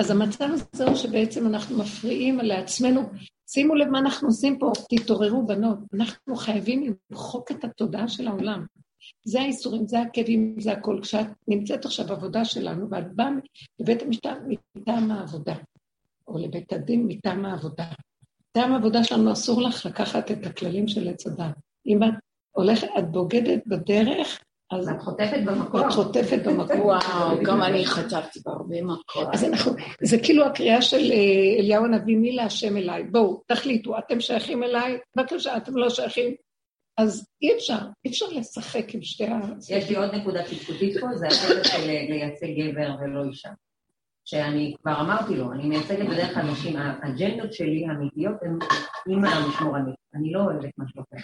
אז המצב הזה הוא שבעצם אנחנו מפריעים לעצמנו. שימו לב מה אנחנו עושים פה, תתעוררו בנות. אנחנו חייבים למחוק את התודעה של העולם. זה האיסורים, זה הכאבים, זה הכל. כשאת נמצאת עכשיו בעבודה שלנו, ואת באה לבית המשפט מטעם העבודה, או לבית הדין מטעם העבודה. מטעם העבודה שלנו אסור לך לקחת את הכללים של עץ הדת. אם את הולכת, את בוגדת בדרך, אז את חוטפת במקום. את חוטפת במקום. וואו, גם אני חטפתי בהרבה מקום. אז אנחנו, זה כאילו הקריאה של אה, אליהו הנביא, מי להשם אליי? בואו, תחליטו, אתם שייכים אליי? בבקשה, אתם לא שייכים? אז אי אפשר, אי אפשר לשחק עם שתי ה... יש לי עוד נקודה תפקודית פה, זה הקטע של לייצג גבר ולא אישה. שאני כבר אמרתי לו, אני מייצגת בדרך כלל נשים, האג'נדות שלי האמיתיות הן אימא המשמורנית, אני לא אוהבת משהו אחר.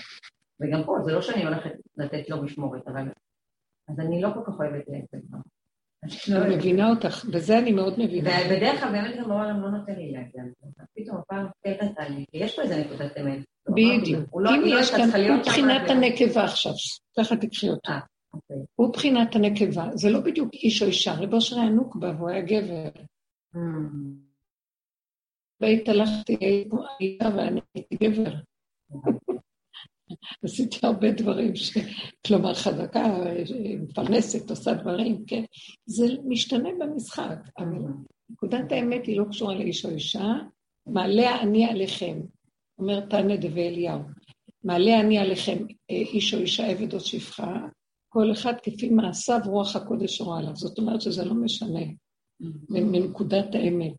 וגם פה, זה לא שאני הולכת לתת לו משמורת, אבל... אז אני לא כל כך אוהבת לייצג בה. אני מבינה אותך, בזה אני מאוד מבינה. ובדרך כלל באמת גם העולם לא נותן לי להגיע לזה. פתאום הפעם כן נתן לי, כי יש פה איזה נקודת אמת. בדיוק. לא- אם יש כאן, הוא בחינת הנקבה עכשיו, ככה תקחי אותו. אה, אוקיי. הוא בחינת הנקבה, זה לא בדיוק איש או אישה, רבו אושר היה נוקבה והוא היה גבר. Mm. בית הלכתי, איתה ואני הייתי גבר. עשיתי הרבה דברים, ש... כלומר חזקה, מפרנסת, עושה דברים, כן? זה משתנה במשחק, אבל נקודת האמת היא לא קשורה לאיש או אישה, מעלה אני עליכם, אומר תנא דבי אליהו, מעלה אני עליכם איש או אישה, עבד או שפחה, כל אחד כפי מעשיו רוח הקודש רואה עליו. זאת אומרת שזה לא משנה, מנקודת האמת.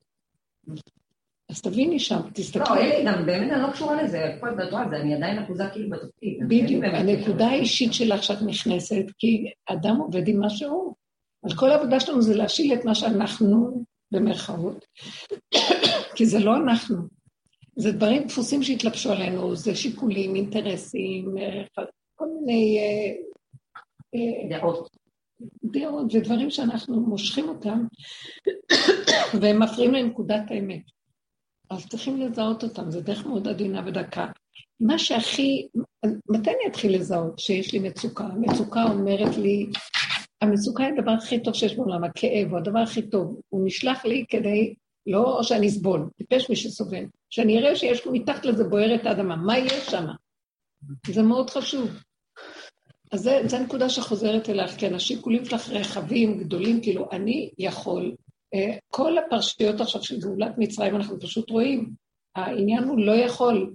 אז תביני שם, תסתכלי. לא, אלי, גם באמת אני לא קשורה לזה, הכל בדבר הזה, אני עדיין אחוזה כאילו בתפקיד. בדיוק, הנקודה האישית שלך שאת נכנסת, כי אדם עובד עם מה שהוא. אז כל העבודה שלנו זה להשיל את מה שאנחנו, במרכאות, כי זה לא אנחנו. זה דברים דפוסים שהתלבשו עלינו, זה שיקולים, אינטרסים, כל מיני... דעות. דעות ודברים שאנחנו מושכים אותם, והם מפריעים לנקודת האמת. אז צריכים לזהות אותם, זו דרך מאוד עדינה ודקה. מה שהכי, מתי אני אתחיל לזהות שיש לי מצוקה? מצוקה אומרת לי, המצוקה היא הדבר הכי טוב שיש בעולם, הכאב הוא הדבר הכי טוב. הוא נשלח לי כדי, לא שאני אסבול, טיפש מי שסובל. שאני אראה שיש מתחת לזה בוערת האדמה, מה יש שם? זה מאוד חשוב. אז זו הנקודה שחוזרת אלייך, כן, השיקולים שלך רחבים, גדולים, כאילו, אני יכול כל הפרשיות עכשיו של גאולת מצרים, אנחנו פשוט רואים, העניין הוא לא יכול.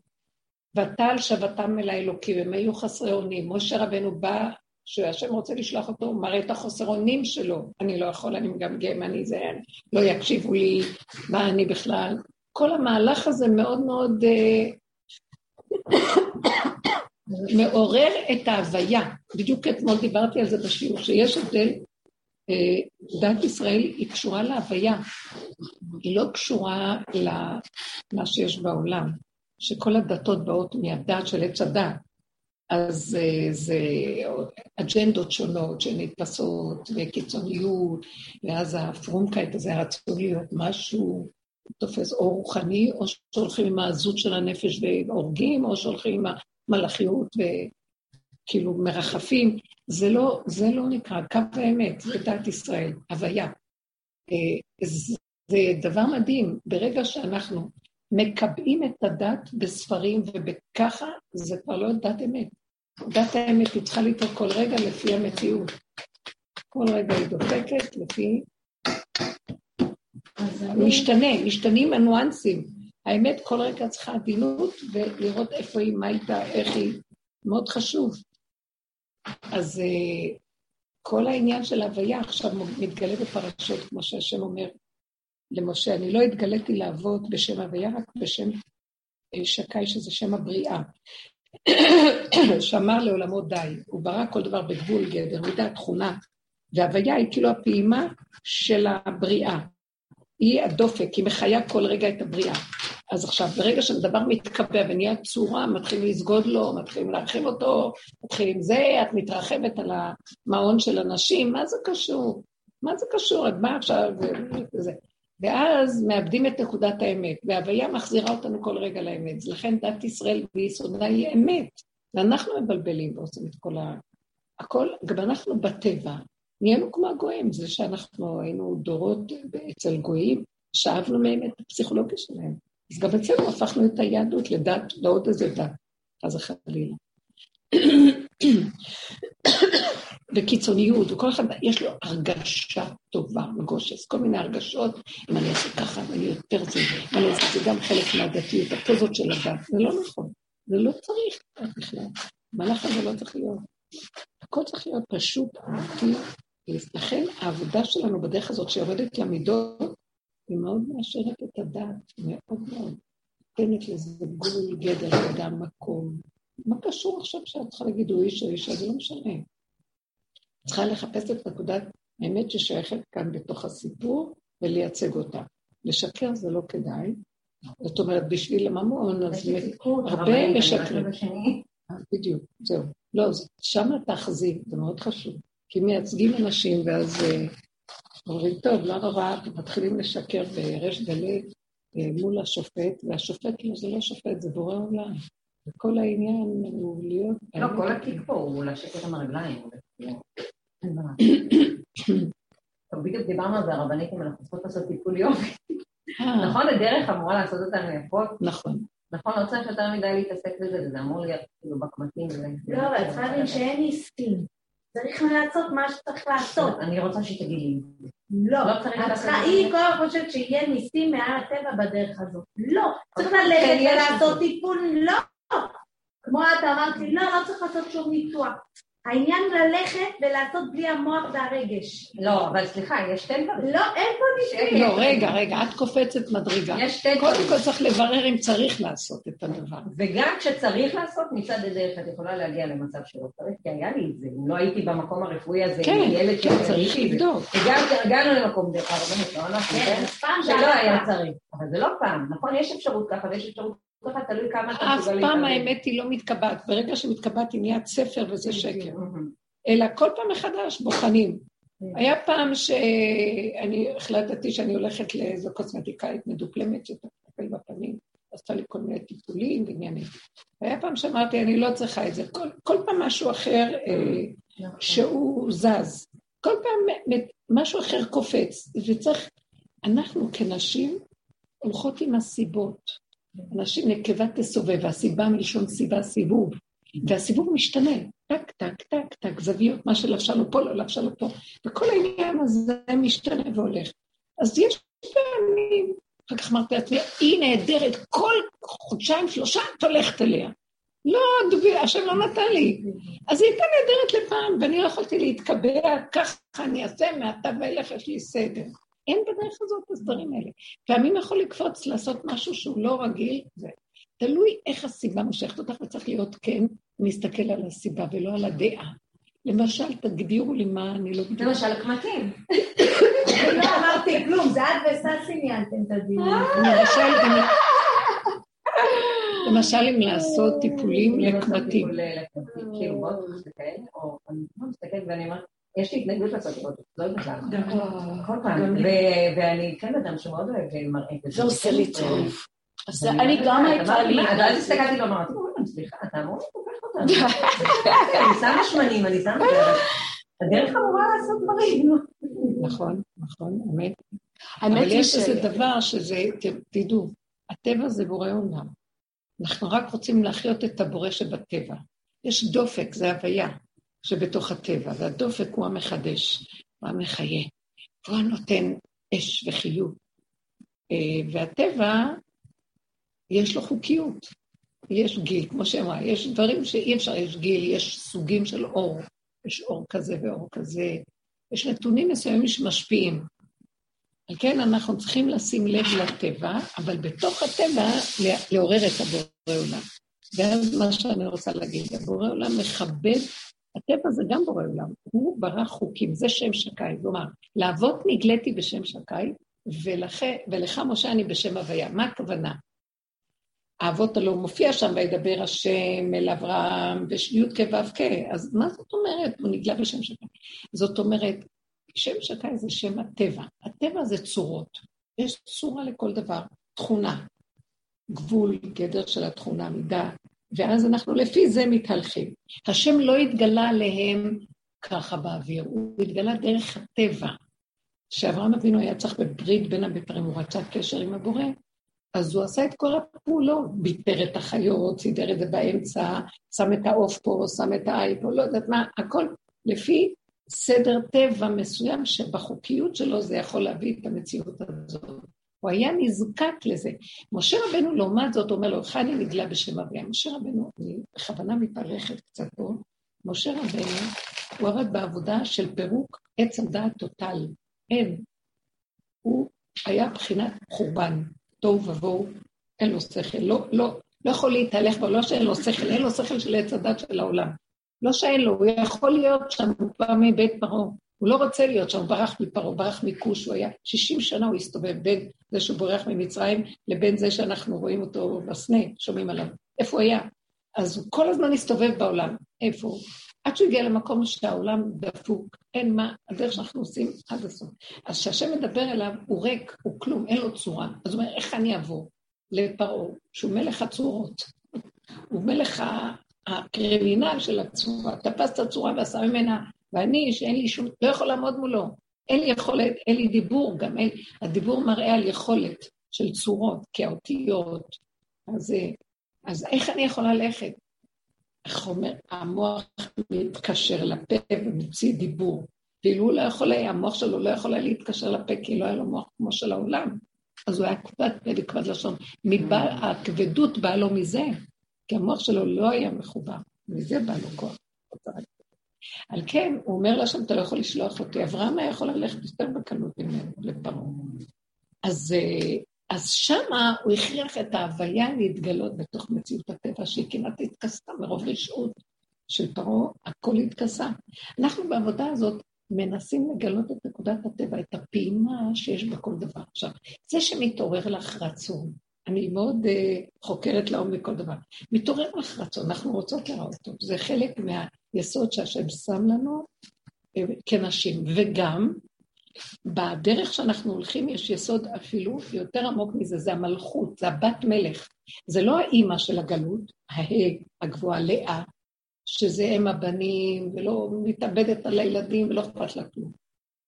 ותל שבתם אל האלוקים, הם היו חסרי אונים. משה רבנו בא, שהשם רוצה לשלוח אותו, הוא מראה את החוסר אונים שלו. אני לא יכול, אני מגמגם, אני זה, לא יקשיבו לי, מה אני בכלל. כל המהלך הזה מאוד מאוד אה, מעורר את ההוויה. בדיוק אתמול דיברתי על זה בשיעור, שיש הבדל דת ישראל היא קשורה להוויה, היא לא קשורה למה שיש בעולם, שכל הדתות באות מהדת של עץ הדת. אז אה, זה אג'נדות שונות שנתפסות, וקיצוניות, ואז הפרומקייט הזה רצו להיות משהו תופס או רוחני, או שהולכים עם העזות של הנפש והורגים, או שהולכים עם המלאכיות וכאילו מרחפים. זה לא, זה לא נקרא קו האמת בדת ישראל, הוויה. אה, זה דבר מדהים, ברגע שאנחנו מקבעים את הדת בספרים ובככה, זה כבר לא דת אמת. דת האמת היא צריכה לטעות כל רגע לפי המציאות. כל רגע היא דופקת לפי... משתנה, משתנים הניואנסים. האמת כל רגע צריכה עדינות ולראות איפה היא, מה איתה, איך היא. מאוד חשוב. אז uh, כל העניין של הוויה עכשיו מתגלה בפרשות, כמו שהשם אומר למשה, אני לא התגליתי לעבוד בשם הוויה, רק בשם uh, שקי, שזה שם הבריאה. שאמר לעולמו די, הוא ברא כל דבר בגבול גדר, מידה תכונה, והוויה היא כאילו הפעימה של הבריאה. היא הדופק, היא מחיה כל רגע את הבריאה. אז עכשיו, ברגע שדבר מתקבע ונהיה צורה, מתחילים לסגוד לו, מתחילים להרחיב אותו, מתחילים זה, את מתרחבת על המעון של אנשים, מה זה קשור? מה זה קשור? עד מה עכשיו? וזה. ואז מאבדים את נקודת האמת, וההוויה מחזירה אותנו כל רגע לאמת. לכן דת ישראל ביסודה היא אמת, ואנחנו מבלבלים ועושים את כל ה... הכל, גם אנחנו בטבע, נהיינו כמו הגויים, זה שאנחנו היינו דורות אצל גויים, שאבנו מהם את הפסיכולוגיה שלהם. אז גם אצלנו הפכנו את היהדות לדת, לעוד איזה דת, חס וחלילה. וקיצוניות, וכל אחד יש לו הרגשה טובה, מגושס, כל מיני הרגשות, אם אני אעשה ככה, אני יותר זה, אני אעשה זה גם חלק מהדתיות, הפוזות של הדת, זה לא נכון, זה לא צריך בכלל, המהלך הזה לא צריך להיות. הכל צריך להיות פשוט, אמיתי, לכן העבודה שלנו בדרך הזאת שיורדת למידות, היא מאוד מאשרת את הדת, מאוד מאוד. נותנת לזה גבול, גדר, אדם, מקום. מה קשור עכשיו שאת צריכה להגיד הוא איש או אישה? זה לא משנה. צריכה לחפש את נקודת האמת ששייכת כאן בתוך הסיפור ולייצג אותה. לשקר זה לא כדאי. זאת אומרת, בשביל הממון, אז הרבה משקרים. אה, בדיוק, זהו. לא, שם תאחזי, זה מאוד חשוב. כי מייצגים אנשים, ואז אה, אומרים, טוב, לא נורא, מתחילים לשקר בריש גלי אה, מול השופט, והשופט, לא, זה לא שופט, זה בורא עולם. וכל העניין הוא להיות... לא, כל התיק פה הוא לשקר עם הרגליים. טוב, בדיוק דיברנו על זה, הרבנית, אם אנחנו צריכות לעשות טיפול יופי. אה. נכון, הדרך אמורה לעשות אותנו יפות? נכון. נכון, לא צריך יותר מדי להתעסק בזה, וזה אמור להיות כאילו בקמטים. לא, אבל צריכה להבין שאין ניסים. צריך לעשות מה שצריך לעשות. אני רוצה שהיא לי. לא, לא היא כל הזמן חושבת שיהיה ניסים מעל הטבע בדרך הזאת. לא, צריך ללכת ולעשות טיפול, לא. כמו את אמרת לי, לא, לא צריך לעשות שום ניתוח. העניין ללכת ולעשות בלי המוח והרגש. לא, אבל סליחה, יש שתי דברים. לא, אין פה ניסים. לא, רגע, רגע, את קופצת מדרגה. יש שתי דברים. קודם כל צריך לברר אם צריך לעשות את הדבר. וגם כשצריך לעשות, מצד הדרך את יכולה להגיע למצב שלא צריך, כי היה לי את זה. אם לא הייתי במקום הרפואי הזה, כן, ילד כן, צריך לבדוק. וגם הגענו למקום דרך הרבנות, לא אנחנו, כן? שלא היה צריך. אבל זה לא פעם, נכון? יש אפשרות ככה ויש אפשרות ככה תלוי כמה אתה אף פעם האמת היא לא מתקבעת. ברגע שמתקבעת היא נהיית ספר וזה שקר. אלא כל פעם מחדש בוחנים. היה פעם שאני החלטתי שאני הולכת לאיזו קוסמטיקאית מדופלמת שתטפל בפנים, עשתה לי כל מיני טיפולים ועניינים. והיה פעם שאמרתי, אני לא צריכה את זה. כל, כל פעם משהו אחר אה, שהוא זז. כל פעם משהו אחר קופץ. וצריך, אנחנו כנשים הולכות עם הסיבות. אנשים נקבה תסובב, והסיבה מלשון סיבה סיבוב, והסיבוב משתנה, טק, טק, טק, טק, זוויות, מה שלבשה לו פה, לא לבשה לו פה, וכל העניין הזה משתנה והולך. אז יש פעמים, אחר כך אמרתי לעצמי, היא נהדרת, כל חודשיים, שלושה את הולכת אליה. לא, דובי, השם לא נתן לי. אז היא הייתה נהדרת לפעם, ואני לא יכולתי להתקבע, ככה אני אעשה, מעתה ואילך יש לי סדר. אין בדרך הזאת הסדרים האלה. פעמים יכול לקפוץ לעשות משהו שהוא לא רגיל, זה תלוי איך הסיבה מושכת אותך, וצריך להיות כן, להסתכל על הסיבה ולא על הדעה. למשל, תגדירו לי מה אני לא. למשל, הקמטים. לא אמרתי כלום, זה את וססי ניהלתם את הדיון. למשל, אם לעשות טיפולים לקמטים. כאילו, בואו נסתכל, או אני מסתכלת ואני אומרת, יש לי התנגדות לעשות לראות, לא יודעת למה. כל פעם. ואני כן אדם שמאוד אוהב מראה כזה. זה עושה לי טוב. אז אני גם הייתה לי... אז הסתכלתי ואמרתי, סליחה, אתה אמור לתווך אותנו. אני שמה שמנים, אני שמה... הדרך אמורה לעשות דברים. נכון, נכון, אמת. אבל יש איזה דבר שזה, תדעו, הטבע זה בורא עולם. אנחנו רק רוצים להחיות את הבורא שבטבע. יש דופק, זה הוויה. שבתוך הטבע, והדופק הוא המחדש, הוא המחיה, הוא הנותן אש וחיות. אה, והטבע, יש לו חוקיות. יש גיל, כמו שאמרה, יש דברים שאי אפשר, יש גיל, יש סוגים של אור, יש אור כזה ואור כזה, יש נתונים מסוימים שמשפיעים. על כן אנחנו צריכים לשים לב לטבע, אבל בתוך הטבע לעורר את הבורא עולם. ואז מה שאני רוצה להגיד, הבורא עולם מכבד הטבע זה גם בורא עולם, הוא ברא חוקים, זה שם שקי. כלומר, לאבות נגליתי בשם שקי, ולך, משה אני בשם הוויה. מה הכוונה? האבות הלא מופיע שם, וידבר השם אל אברהם, וי"ק ו"ק, אז מה זאת אומרת? הוא נגלה בשם שקי. זאת אומרת, שם שקי זה שם הטבע. הטבע זה צורות. יש צורה לכל דבר, תכונה, גבול, גדר של התכונה, מידה, ואז אנחנו לפי זה מתהלכים. השם לא התגלה עליהם ככה באוויר, הוא התגלה דרך הטבע. שאברהם אבינו היה צריך בברית בין הבתרים, הוא רצה קשר עם הבורא, אז הוא עשה את כל הפעולות, ביטר את החיות, סידר את זה באמצע, שם את העוף פה, שם את העי פה, לא יודעת מה, הכל לפי סדר טבע מסוים שבחוקיות שלו זה יכול להביא את המציאות הזאת. הוא היה נזקק לזה. משה רבנו, לעומת זאת, אומר לו, חני נגלה בשם אביה. משה רבנו, אני בכוונה מתארכת קצת פה, משה רבנו, הוא עבד בעבודה של פירוק עץ הדעת טוטל. אין. הוא היה בחינת חורבן, תוהו ובוהו, אין לו שכל, לא, לא, לא יכול להתהלך בו, לא שאין לו שכל, אין לו שכל של עץ הדת של העולם. לא שאין לו, הוא יכול להיות שם, הוא בא מבית פרעה. הוא לא רוצה להיות שם, הוא ברח מפרעה, הוא ברח מכוש, הוא היה 60 שנה הוא הסתובב בין זה שהוא בורח ממצרים לבין זה שאנחנו רואים אותו בסנה, שומעים עליו. איפה הוא היה? אז הוא כל הזמן הסתובב בעולם. איפה הוא? עד שהוא הגיע למקום שהעולם דפוק, אין מה, הדרך שאנחנו עושים עד הסוף. אז כשהשם מדבר אליו, הוא ריק, הוא כלום, אין לו צורה. אז הוא אומר, איך אני אעבור לפרעה, שהוא מלך הצורות? הוא מלך הקרימינל של הצורה, תפס את הצורה ועשה ממנה, ואני, שאין לי שום, לא יכול לעמוד מולו. אין לי יכולת, אין לי דיבור גם, אין, הדיבור מראה על יכולת של צורות, כאותיות. אז, אז איך אני יכולה ללכת? איך אומר, המוח מתקשר לפה ומוציא דיבור. ואילו הוא לא יכול היה, המוח שלו לא יכול היה להתקשר לפה, כי לא היה לו מוח כמו של העולם. אז הוא היה כבד פה וכבד לשון. מבעל, הכבדות באה לו מזה, כי המוח שלו לא היה מחובר. מזה בא לו כוח. על כן, הוא אומר להשם, אתה לא יכול לשלוח אותי. אברהם היה יכול ללכת יותר בקלות ממנו לפרעה. אז אה, אז שמה הוא הכריח את ההוויה להתגלות בתוך מציאות הטבע, שהיא כמעט התכסה מרוב רשעות של פרעה, הכל התכסה. אנחנו בעבודה הזאת מנסים לגלות את נקודת הטבע, את הפעימה שיש בכל דבר. עכשיו, זה שמתעורר לך רצון, אני מאוד uh, חוקרת לעומק כל דבר, מתעורר לך רצון, אנחנו רוצות לראות אותו, זה חלק מהיסוד שהשם שם לנו uh, כנשים, וגם בדרך שאנחנו הולכים יש יסוד אפילו יותר עמוק מזה, זה המלכות, זה הבת מלך. זה לא האימא של הגלות, ההא הגבוהה, לאה, שזה אם הבנים, ולא מתאבדת על הילדים ולא אכפת לה כלום.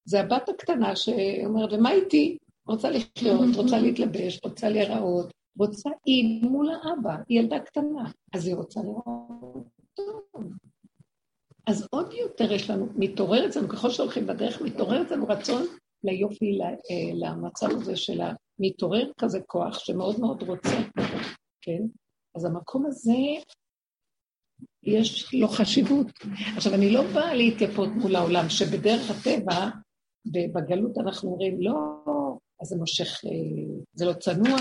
זה הבת הקטנה שאומרת, ומה איתי? רוצה לחיות, רוצה להתלבש, רוצה להיראות, רוצה, היא מול האבא, היא ילדה קטנה, אז היא רוצה לראות. אז עוד יותר יש לנו, מתעורר אצלנו, ככל שהולכים בדרך, מתעורר אצלנו רצון ליופי, אה, למצב הזה של המתעורר כזה כוח שמאוד מאוד רוצה, כן? אז המקום הזה, יש לו חשיבות. עכשיו, אני לא באה להתייפות מול העולם, שבדרך הטבע, בגלות אנחנו אומרים, לא, אז זה מושך, אה, זה לא צנוע,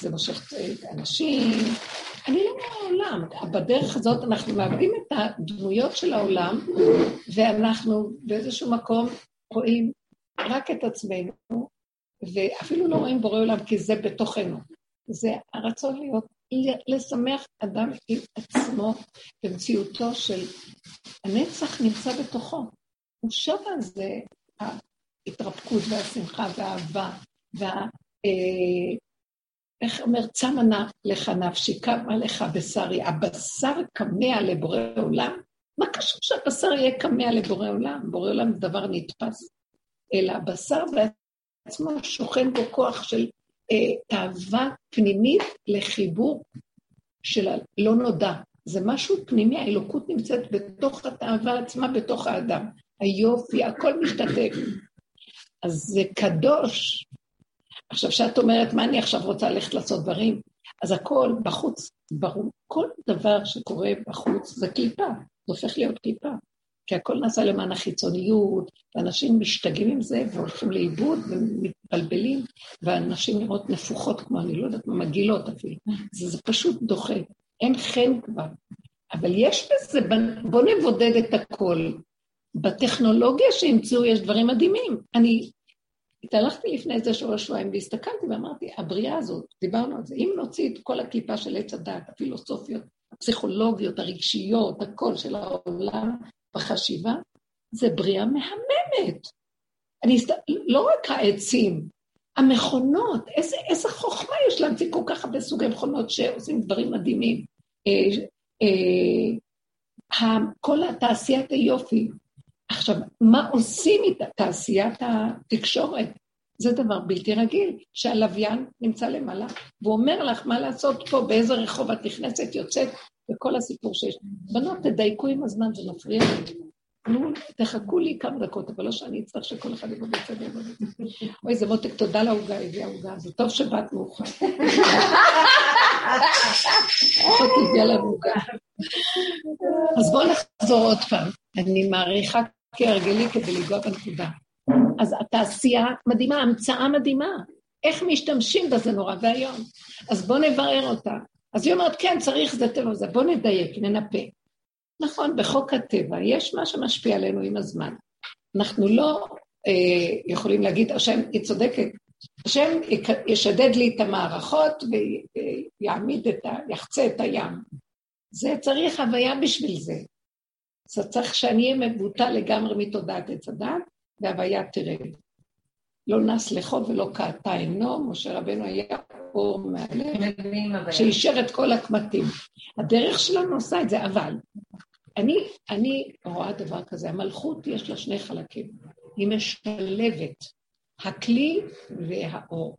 זה מושך אה, אנשים, אני לא מהעולם. בדרך הזאת אנחנו מאבדים את הדמויות של העולם, ואנחנו באיזשהו מקום רואים רק את עצמנו, ואפילו לא רואים בורא עולם, כי זה בתוכנו. זה הרצון להיות, לשמח אדם עם עצמו במציאותו של הנצח נמצא בתוכו. הוא שם על זה ההתרפקות והשמחה והאהבה וה... איך אומר, צמה לך נפשי, קמה לך בשרי, הבשר כמה לבורא עולם? מה קשור שהבשר יהיה כמה לבורא עולם? בורא עולם זה דבר נתפס. אלא הבשר בעצמו שוכן בו כוח של אה, תאווה פנימית לחיבור של הלא נודע. זה משהו פנימי, האלוקות נמצאת בתוך התאווה עצמה, בתוך האדם. היופי, הכל משתתף. אז זה קדוש, עכשיו, כשאת אומרת, מה אני עכשיו רוצה ללכת לעשות דברים? אז הכל בחוץ, ברור. כל דבר שקורה בחוץ זה קליפה, זה הופך להיות קליפה. כי הכל נעשה למען החיצוניות, ואנשים משתגעים עם זה והולכים לאיבוד ומתבלבלים, ואנשים נראות נפוחות כמו, אני לא יודעת מה, מגעילות אפילו. זה, זה פשוט דוחה, אין חן כבר. אבל יש בזה, בואו נבודד את הכל. בטכנולוגיה שהמציאו יש דברים מדהימים. אני התהלכתי לפני איזה שבוע שבועיים והסתכלתי ואמרתי, הבריאה הזאת, דיברנו על זה, אם נוציא את כל הקליפה של עץ הדת, הפילוסופיות, הפסיכולוגיות, הרגשיות, הכל של העולם בחשיבה, זה בריאה מהממת. אני הסת... לא רק העצים, המכונות, איזה, איזה חוכמה יש להמציא כל כך הרבה סוגי מכונות שעושים דברים מדהימים. אה, אה, כל התעשיית היופי, עכשיו, מה עושים איתה? תעשיית התקשורת. זה דבר בלתי רגיל, שהלוויין נמצא למעלה, והוא אומר לך מה לעשות פה, באיזה רחוב את נכנסת, יוצאת, וכל הסיפור שיש. בנות, תדייקו עם הזמן, זה מפריע לי. נו, תחכו לי כמה דקות, אבל לא שאני אצטרך שכל אחד יבוא בצד יבוא אוי, זה מותק, תודה לעוגה, הביאה עוגה, זה טוב שבאת מאוחר. אז בואו נחזור עוד פעם. אני מעריכה כהרגלי כדי לגוע בנקודה. אז התעשייה מדהימה, המצאה מדהימה. איך משתמשים בזה נורא ואיום. אז בואו נברר אותה. אז היא אומרת, כן, צריך זה טבע וזה, בואו נדייק, ננפה. נכון, בחוק הטבע יש מה שמשפיע עלינו עם הזמן. אנחנו לא אה, יכולים להגיד, השם, היא צודקת, השם ישדד לי את המערכות ויעמיד את ה... יחצה את הים. זה צריך הוויה בשביל זה. זה צריך שאני אהיה מבוטל לגמרי מתודעת עץ הדת, והוויה תרד. לא נס לחוב ולא קעתה עינו, משה רבנו היה אור מהלב, שאישר את כל הקמטים. הדרך שלנו עושה את זה, אבל אני, אני רואה דבר כזה, המלכות יש לה שני חלקים, היא משלבת, הכלי והאור.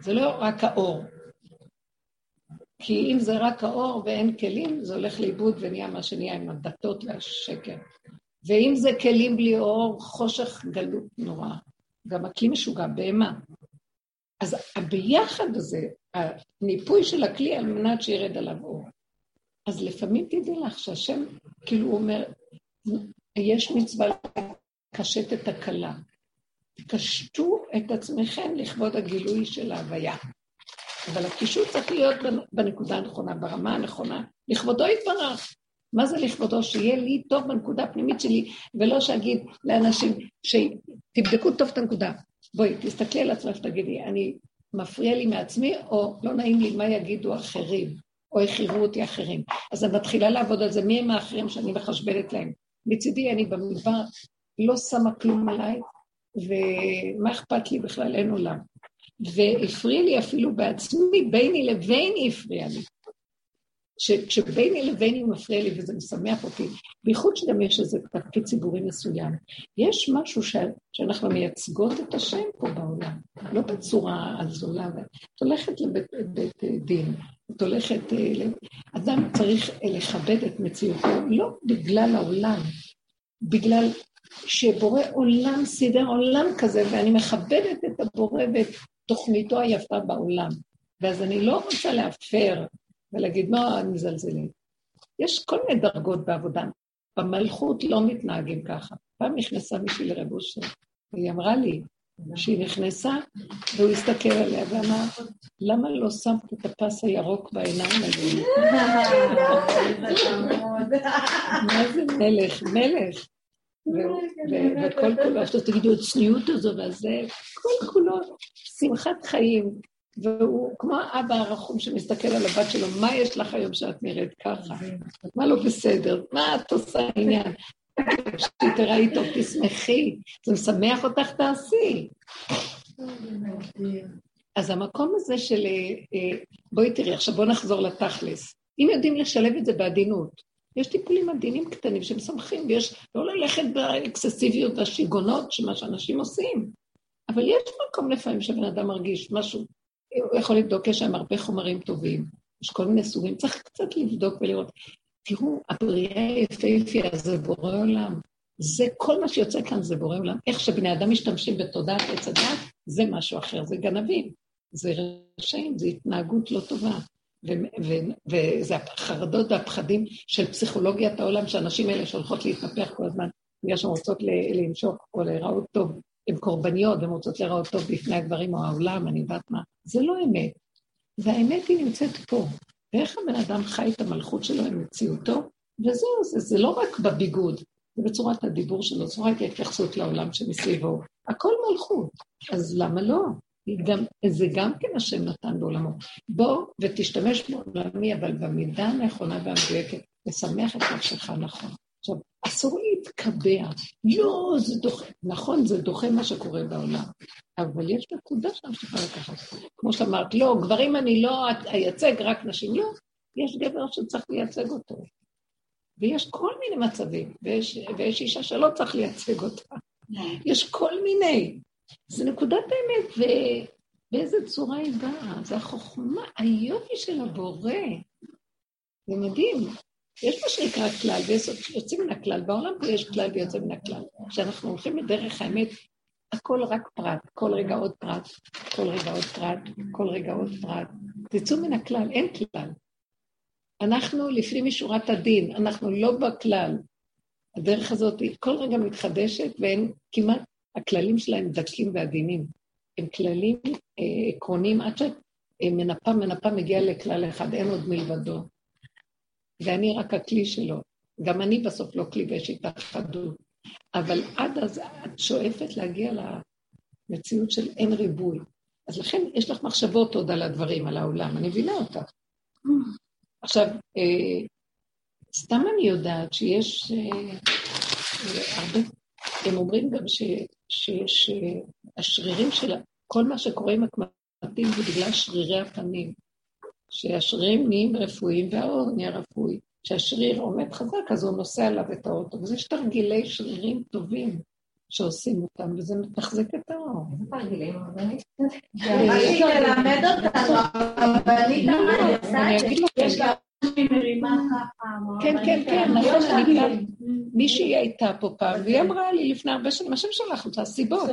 זה לא רק האור, כי אם זה רק האור ואין כלים, זה הולך לאיבוד ונהיה מה שנהיה עם הדתות והשקר. ואם זה כלים בלי אור, חושך גלות נורא. גם הכלי משוגע, בהמה. אז הביחד הזה, הניפוי של הכלי על מנת שירד עליו אור. אז לפעמים תדעי לך שהשם, כאילו הוא אומר, יש מצווה לקשט את הכלה. תקשטו את עצמכם לכבוד הגילוי של ההוויה. אבל הקישוט צריך להיות בנקודה הנכונה, ברמה הנכונה, לכבודו יתברך. מה זה לכבודו? שיהיה לי טוב בנקודה הפנימית שלי, ולא שאגיד לאנשים, שתבדקו טוב את הנקודה. בואי, תסתכלי על עצמך ותגידי, אני מפריע לי מעצמי, או לא נעים לי מה יגידו אחרים, או יכירו אותי אחרים. אז אני מתחילה לעבוד על זה, מי הם האחרים שאני מחשבנת להם? מצידי אני במדבר לא שמה כלום עליי, ומה אכפת לי בכלל, אין עולם. והפריע לי אפילו בעצמי, ביני לביני הפריע לי. שכשביני לביני מפריע לי וזה משמח אותי, בייחוד שגם יש איזה תפקיד ציבורי מסוים, יש משהו ש... שאנחנו מייצגות את השם פה בעולם, לא בצורה הזולה. את הולכת לבית בית דין, את הולכת... אה, אדם צריך לכבד את מציאותו, לא בגלל העולם, בגלל שבורא עולם סידר עולם כזה, ואני מכבדת את הבורא ואת תוכניתו היפה בעולם. ואז אני לא רוצה להפר ולהגיד, מה אני מזלזלת? יש כל מיני דרגות בעבודה. במלכות לא מתנהגים ככה. פעם נכנסה מישהי לרב אושר, והיא אמרה לי שהיא נכנסה, והוא הסתכל עליה ואמר, למה לא שמת את הפס הירוק בעיניים האלה? מה זה מלך? מלך. וכל כולו, עכשיו תגידו, הצניעות הזו והזה, כל כולו שמחת חיים, והוא כמו האבא הרחום שמסתכל על הבת שלו, מה יש לך היום שאת נראית ככה? מה לא בסדר? מה את עושה עניין? שתראי טוב, תשמחי, זה משמח אותך, תעשי. אז המקום הזה של... אה, בואי תראי, עכשיו בואו נחזור לתכלס. אם יודעים לשלב את זה בעדינות, יש טיפולים עדינים קטנים שמשמחים, ויש לא ללכת באקססיביות והשיגונות, שמה שאנשים עושים. אבל יש מקום לפעמים שבן אדם מרגיש משהו הוא יכול לבדוק, יש שם הרבה חומרים טובים, יש כל מיני סוגים, צריך קצת לבדוק ולראות. תראו, הבריאה היפהפייה זה בורא עולם. זה כל מה שיוצא כאן זה בורא עולם. איך שבני אדם משתמשים בתודעת עץ הדת, זה משהו אחר, זה גנבים, זה רשעים, זה התנהגות לא טובה. וזה החרדות והפחדים של פסיכולוגיית העולם, שהנשים האלה שהולכות להתנפח כל הזמן, בגלל שהן רוצות למשוך או להיראות טוב, הן קורבניות והן רוצות להיראות טוב בפני הגברים או העולם, אני יודעת מה. זה לא אמת. והאמת היא נמצאת פה. ואיך הבן אדם חי את המלכות שלו עם מציאותו, וזהו, זה, זה לא רק בביגוד, זה בצורת הדיבור שלו, צורת ההתייחסות לעולם שמסביבו. הכל מלכות, אז למה לא? גם, זה גם כן השם נתן בעולמו. בוא ותשתמש בעולמי, אבל במידה הנכונה והמדויקת, לשמח את נפשך נכון. עכשיו, אסור להתקבע. לא, זה דוחה, נכון, זה דוחה מה שקורה בעולם, אבל יש נקודה שם שצריכה לקחת. כמו שאמרת, לא, גברים אני לא אייצג, רק נשים לא. יש גבר שצריך לייצג אותו. ויש כל מיני מצבים, ויש, ויש אישה שלא צריך לייצג אותה. יש כל מיני. זה נקודת האמת, ובאיזה צורה היא באה. זה החוכמה, היופי של הבורא. זה מדהים. יש מה שנקרא כלל, ויש יוצאים מן הכלל. בעולם פה יש כלל ויוצא מן הכלל. כשאנחנו הולכים בדרך האמת, הכל רק פרט, כל רגע עוד פרט, כל רגע עוד פרט, כל רגע עוד פרט. תצאו מן הכלל, אין כלל. אנחנו לפנים משורת הדין, אנחנו לא בכלל. הדרך הזאת היא כל רגע מתחדשת ואין כמעט, הכללים שלהם דקים ועדינים. הם כללים אה, עקרוניים עד שמנפה מנפה מגיע לכלל אחד, אין עוד מלבדו. ואני רק הכלי שלו. גם אני בסוף לא כלי ויש איתה חדות. אבל עד אז את שואפת להגיע למציאות של אין ריבוי. אז לכן יש לך מחשבות עוד על הדברים, על העולם, אני מבינה אותך. עכשיו, אה, סתם אני יודעת שיש אה, הרבה, הם אומרים גם שיש אה, השרירים של כל מה שקורה עם הקמטים זה בגלל שרירי הפנים, שהשרירים נהיים רפואיים והאור נהיה רפואי. כשהשריר עומד חזק, אז הוא נושא עליו את האוטו. וזה יש תרגילי שרירים טובים שעושים אותם, וזה מתחזק את האור. איזה תרגילים? היא תלמד אותנו, אבל אני גם אני אגיד לכם. כן, כן, כן, נכון, אני פעם, מישהי הייתה פה פעם, והיא אמרה לי לפני הרבה שנים, השם שלח אותה, סיבות.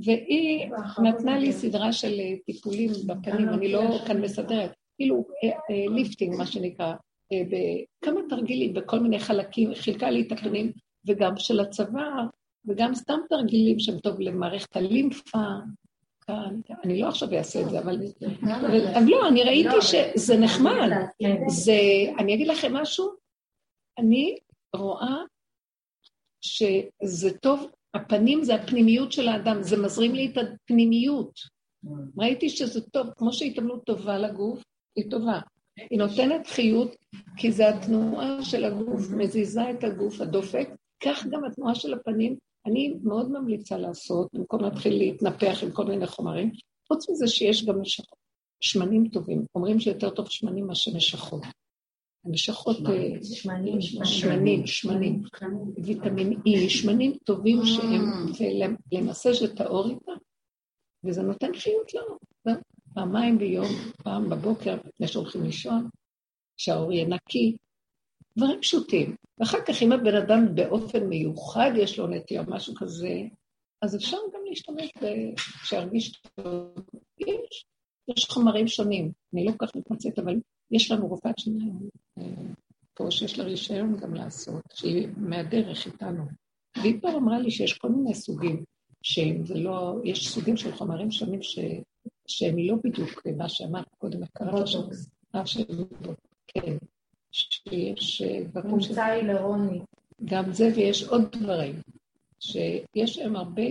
והיא נתנה לי סדרה של טיפולים בפנים, אני לא כאן מסדרת, כאילו ליפטינג, מה שנקרא, בכמה תרגילים בכל מיני חלקים, חילקה לי את הפנים, וגם של הצוואר, וגם סתם תרגילים שהם טוב למערכת הלימפה, כאן, אני לא עכשיו אעשה את זה, אבל... אבל לא, אני ראיתי שזה נחמד. זה, אני אגיד לכם משהו, אני רואה שזה טוב, הפנים זה הפנימיות של האדם, זה מזרים לי את הפנימיות. ראיתי שזה טוב, כמו שהתאמנות טובה לגוף, היא טובה. היא נותנת חיות, כי זה התנועה של הגוף, מזיזה את הגוף הדופק, כך גם התנועה של הפנים אני מאוד ממליצה לעשות, במקום להתחיל להתנפח עם כל מיני חומרים, חוץ מזה שיש גם משכות, שמנים טובים. אומרים שיותר טוב שמנים מאשר משכות. המשכות, אה, שמנים, שמנים, שמנים, ויטמין E, שמנים טובים שהם, ולמסש את האור איתם, וזה נותן חיות לנו. פעמיים ביום, פעם בבוקר, לפני שהולכים לישון, שהאור יהיה נקי, דברים פשוטים. ואחר כך, אם הבן אדם באופן מיוחד יש לו נטייה, משהו כזה, אז אפשר גם להשתמש ב... שירגיש טוב. יש, יש חומרים שונים. אני לא כל כך מתמצאת, אבל יש לנו רופאת שיניים אה, פה שיש לה רישיון גם לעשות, שהיא מהדרך איתנו. והיא כבר אמרה לי שיש כל מיני סוגים, שהם זה לא, יש סוגים של חומרים שונים ש, שהם לא בדיוק מה שאמרת קודם, קראת שם. כן. שיש דברים ש... מומצא היא לרוני. גם זה, ויש עוד דברים. שיש להם הרבה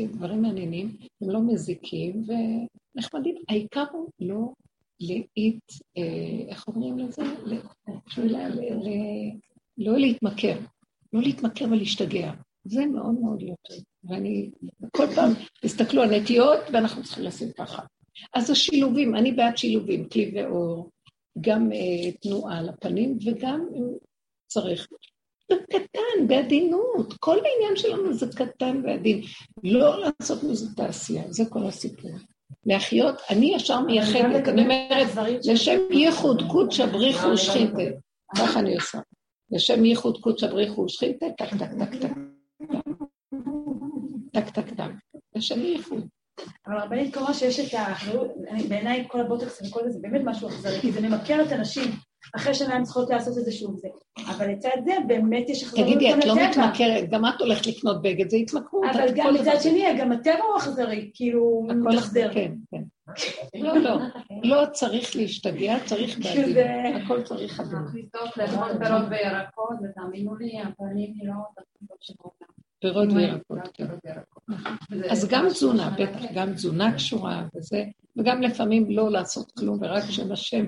דברים מעניינים, הם לא מזיקים ונחמדים. העיקר הוא לא אה, איך אומרים לזה? לא להתמכר. לא להתמכר ולהשתגע. זה מאוד מאוד לא טוב. ואני, כל פעם, תסתכלו, על נטיות, ואנחנו צריכים לשים ככה. אז השילובים, אני בעד שילובים, כלי ואור, גם uh, תנועה לפנים וגם אם צריך. קטן, בעדינות. כל העניין שלנו זה קטן ועדין. לא לעשות מזה תעשייה, זה כל הסיפור. להחיות, אני ישר מייחדת, אני אומרת, לשם ייחוד קודשא בריך הוא ושכינתיה. ככה אני עושה. לשם ייחוד קודשא בריך הוא ושכינתיה, טק, טק, טק, טק. טק, טק, טק. לשם ייחוד. אבל הרבנית קורא שיש את ה... בעיניי כל הבוטוקס וכל זה, זה באמת משהו אכזרי, כי זה ממכר את הנשים. אחרי שנה הן צריכות לעשות את זה שוב זה. אבל לצד זה, באמת יש אכזריות תגידי, את לא מתמכרת, גם את הולכת לקנות בגד, זה התמכרות. אבל גם מצד שני, גם הטבע הוא אכזרי, כאילו, מתאכזר. כן, כן. לא, לא, לא צריך להשתגע, צריך בעדין. הכל צריך עדין. להכניס לאכול פירות וירקות, ותאמינו לי, הפנים נראות פירות וירקות, כן. אז גם תזונה, בטח, גם תזונה קשורה וזה, וגם לפעמים לא לעשות כלום, ורק שם השם.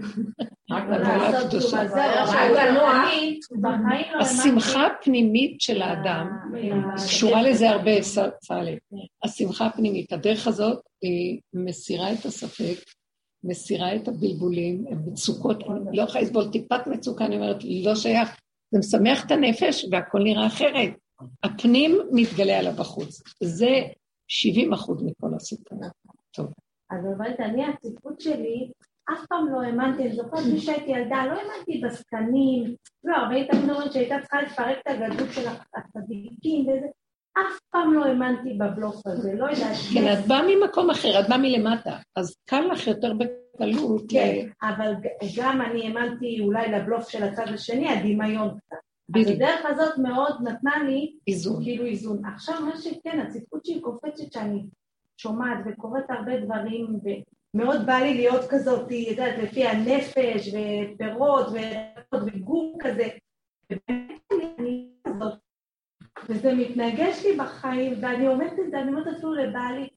השמחה הפנימית של האדם, קשורה לזה הרבה, סאלם. השמחה הפנימית, הדרך הזאת, היא מסירה את הספק, מסירה את הבלבולים, מצוקות, אני לא יכולה לסבול טיפת מצוקה, אני אומרת, לא שייך, זה משמח את הנפש והכל נראה אחרת. הפנים מתגלה עליו בחוץ. זה 70 אחוז מכל הסיפור. טוב. אז באמת, אני, הציפות שלי, אף פעם לא האמנתי, אני זוכרת כשהייתי ילדה, לא האמנתי בסקנים, לא, היא תמיד אומרת שהייתה צריכה לפרק את הגדול של הצדיקים וזה, אף פעם לא האמנתי בבלוף הזה, לא יודעת. כן, את באה ממקום אחר, את באה מלמטה, אז קל לך יותר בקלות. כן, אבל גם אני האמנתי אולי לבלוף של הצד השני, הדמיון קצת. אז הדרך הזאת מאוד נתנה לי... איזון. כאילו איזון. עכשיו, מה שכן, הציפות שהיא קופצת שאני שומעת וקוראת הרבה דברים, ומאוד בא לי להיות כזאת, יודעת, לפי הנפש, ופירות, וגור כזה. אני כזאת. וזה מתנגש לי בחיים, ואני אומרת את זה, אני אומרת אפילו לבעלי,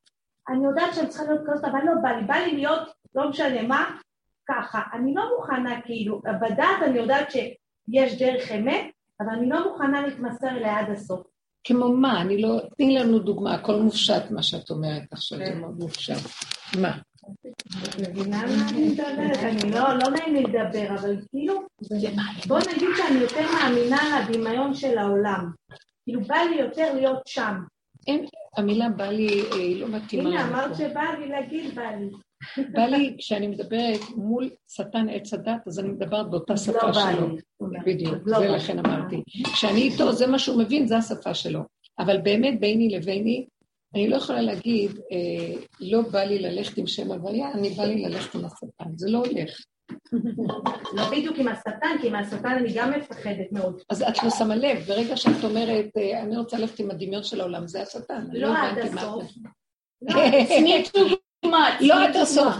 אני יודעת שאני צריכה להיות כזאת, אבל לא בא לי, בא לי להיות, לא משנה מה, ככה. אני לא מוכנה, כאילו, בדעת אני יודעת שיש דרך אמת, אבל אני לא מוכנה להתמסר אליה עד הסוף. כמו מה? אני לא... תני לנו דוגמה, הכל מופשט מה שאת אומרת עכשיו, זה מאוד מופשט. מה? מבינה מה אני מדברת? אני לא, לא נעים לי לדבר, אבל כאילו, בוא נגיד שאני יותר מאמינה לדמיון של העולם. כאילו, בא לי יותר להיות שם. אין, המילה בא לי, היא לא מתאימה. הנה, אמרת שבא לי להגיד בא לי. בא לי, כשאני מדברת מול שטן עץ הדת, אז אני מדברת באותה שפה שלו. בדיוק, זה לכן אמרתי. כשאני איתו, זה מה שהוא מבין, זה השפה שלו. אבל באמת, ביני לביני, אני לא יכולה להגיד, לא בא לי ללכת עם שם הוויה, אני בא לי ללכת עם השטן. זה לא הולך. לא בדיוק עם השטן, כי עם השטן אני גם מפחדת מאוד. אז את לא שמה לב, ברגע שאת אומרת, אני רוצה ללכת עם הדמיון של העולם, זה השטן. לא עד הסוף. לא עד הסוף.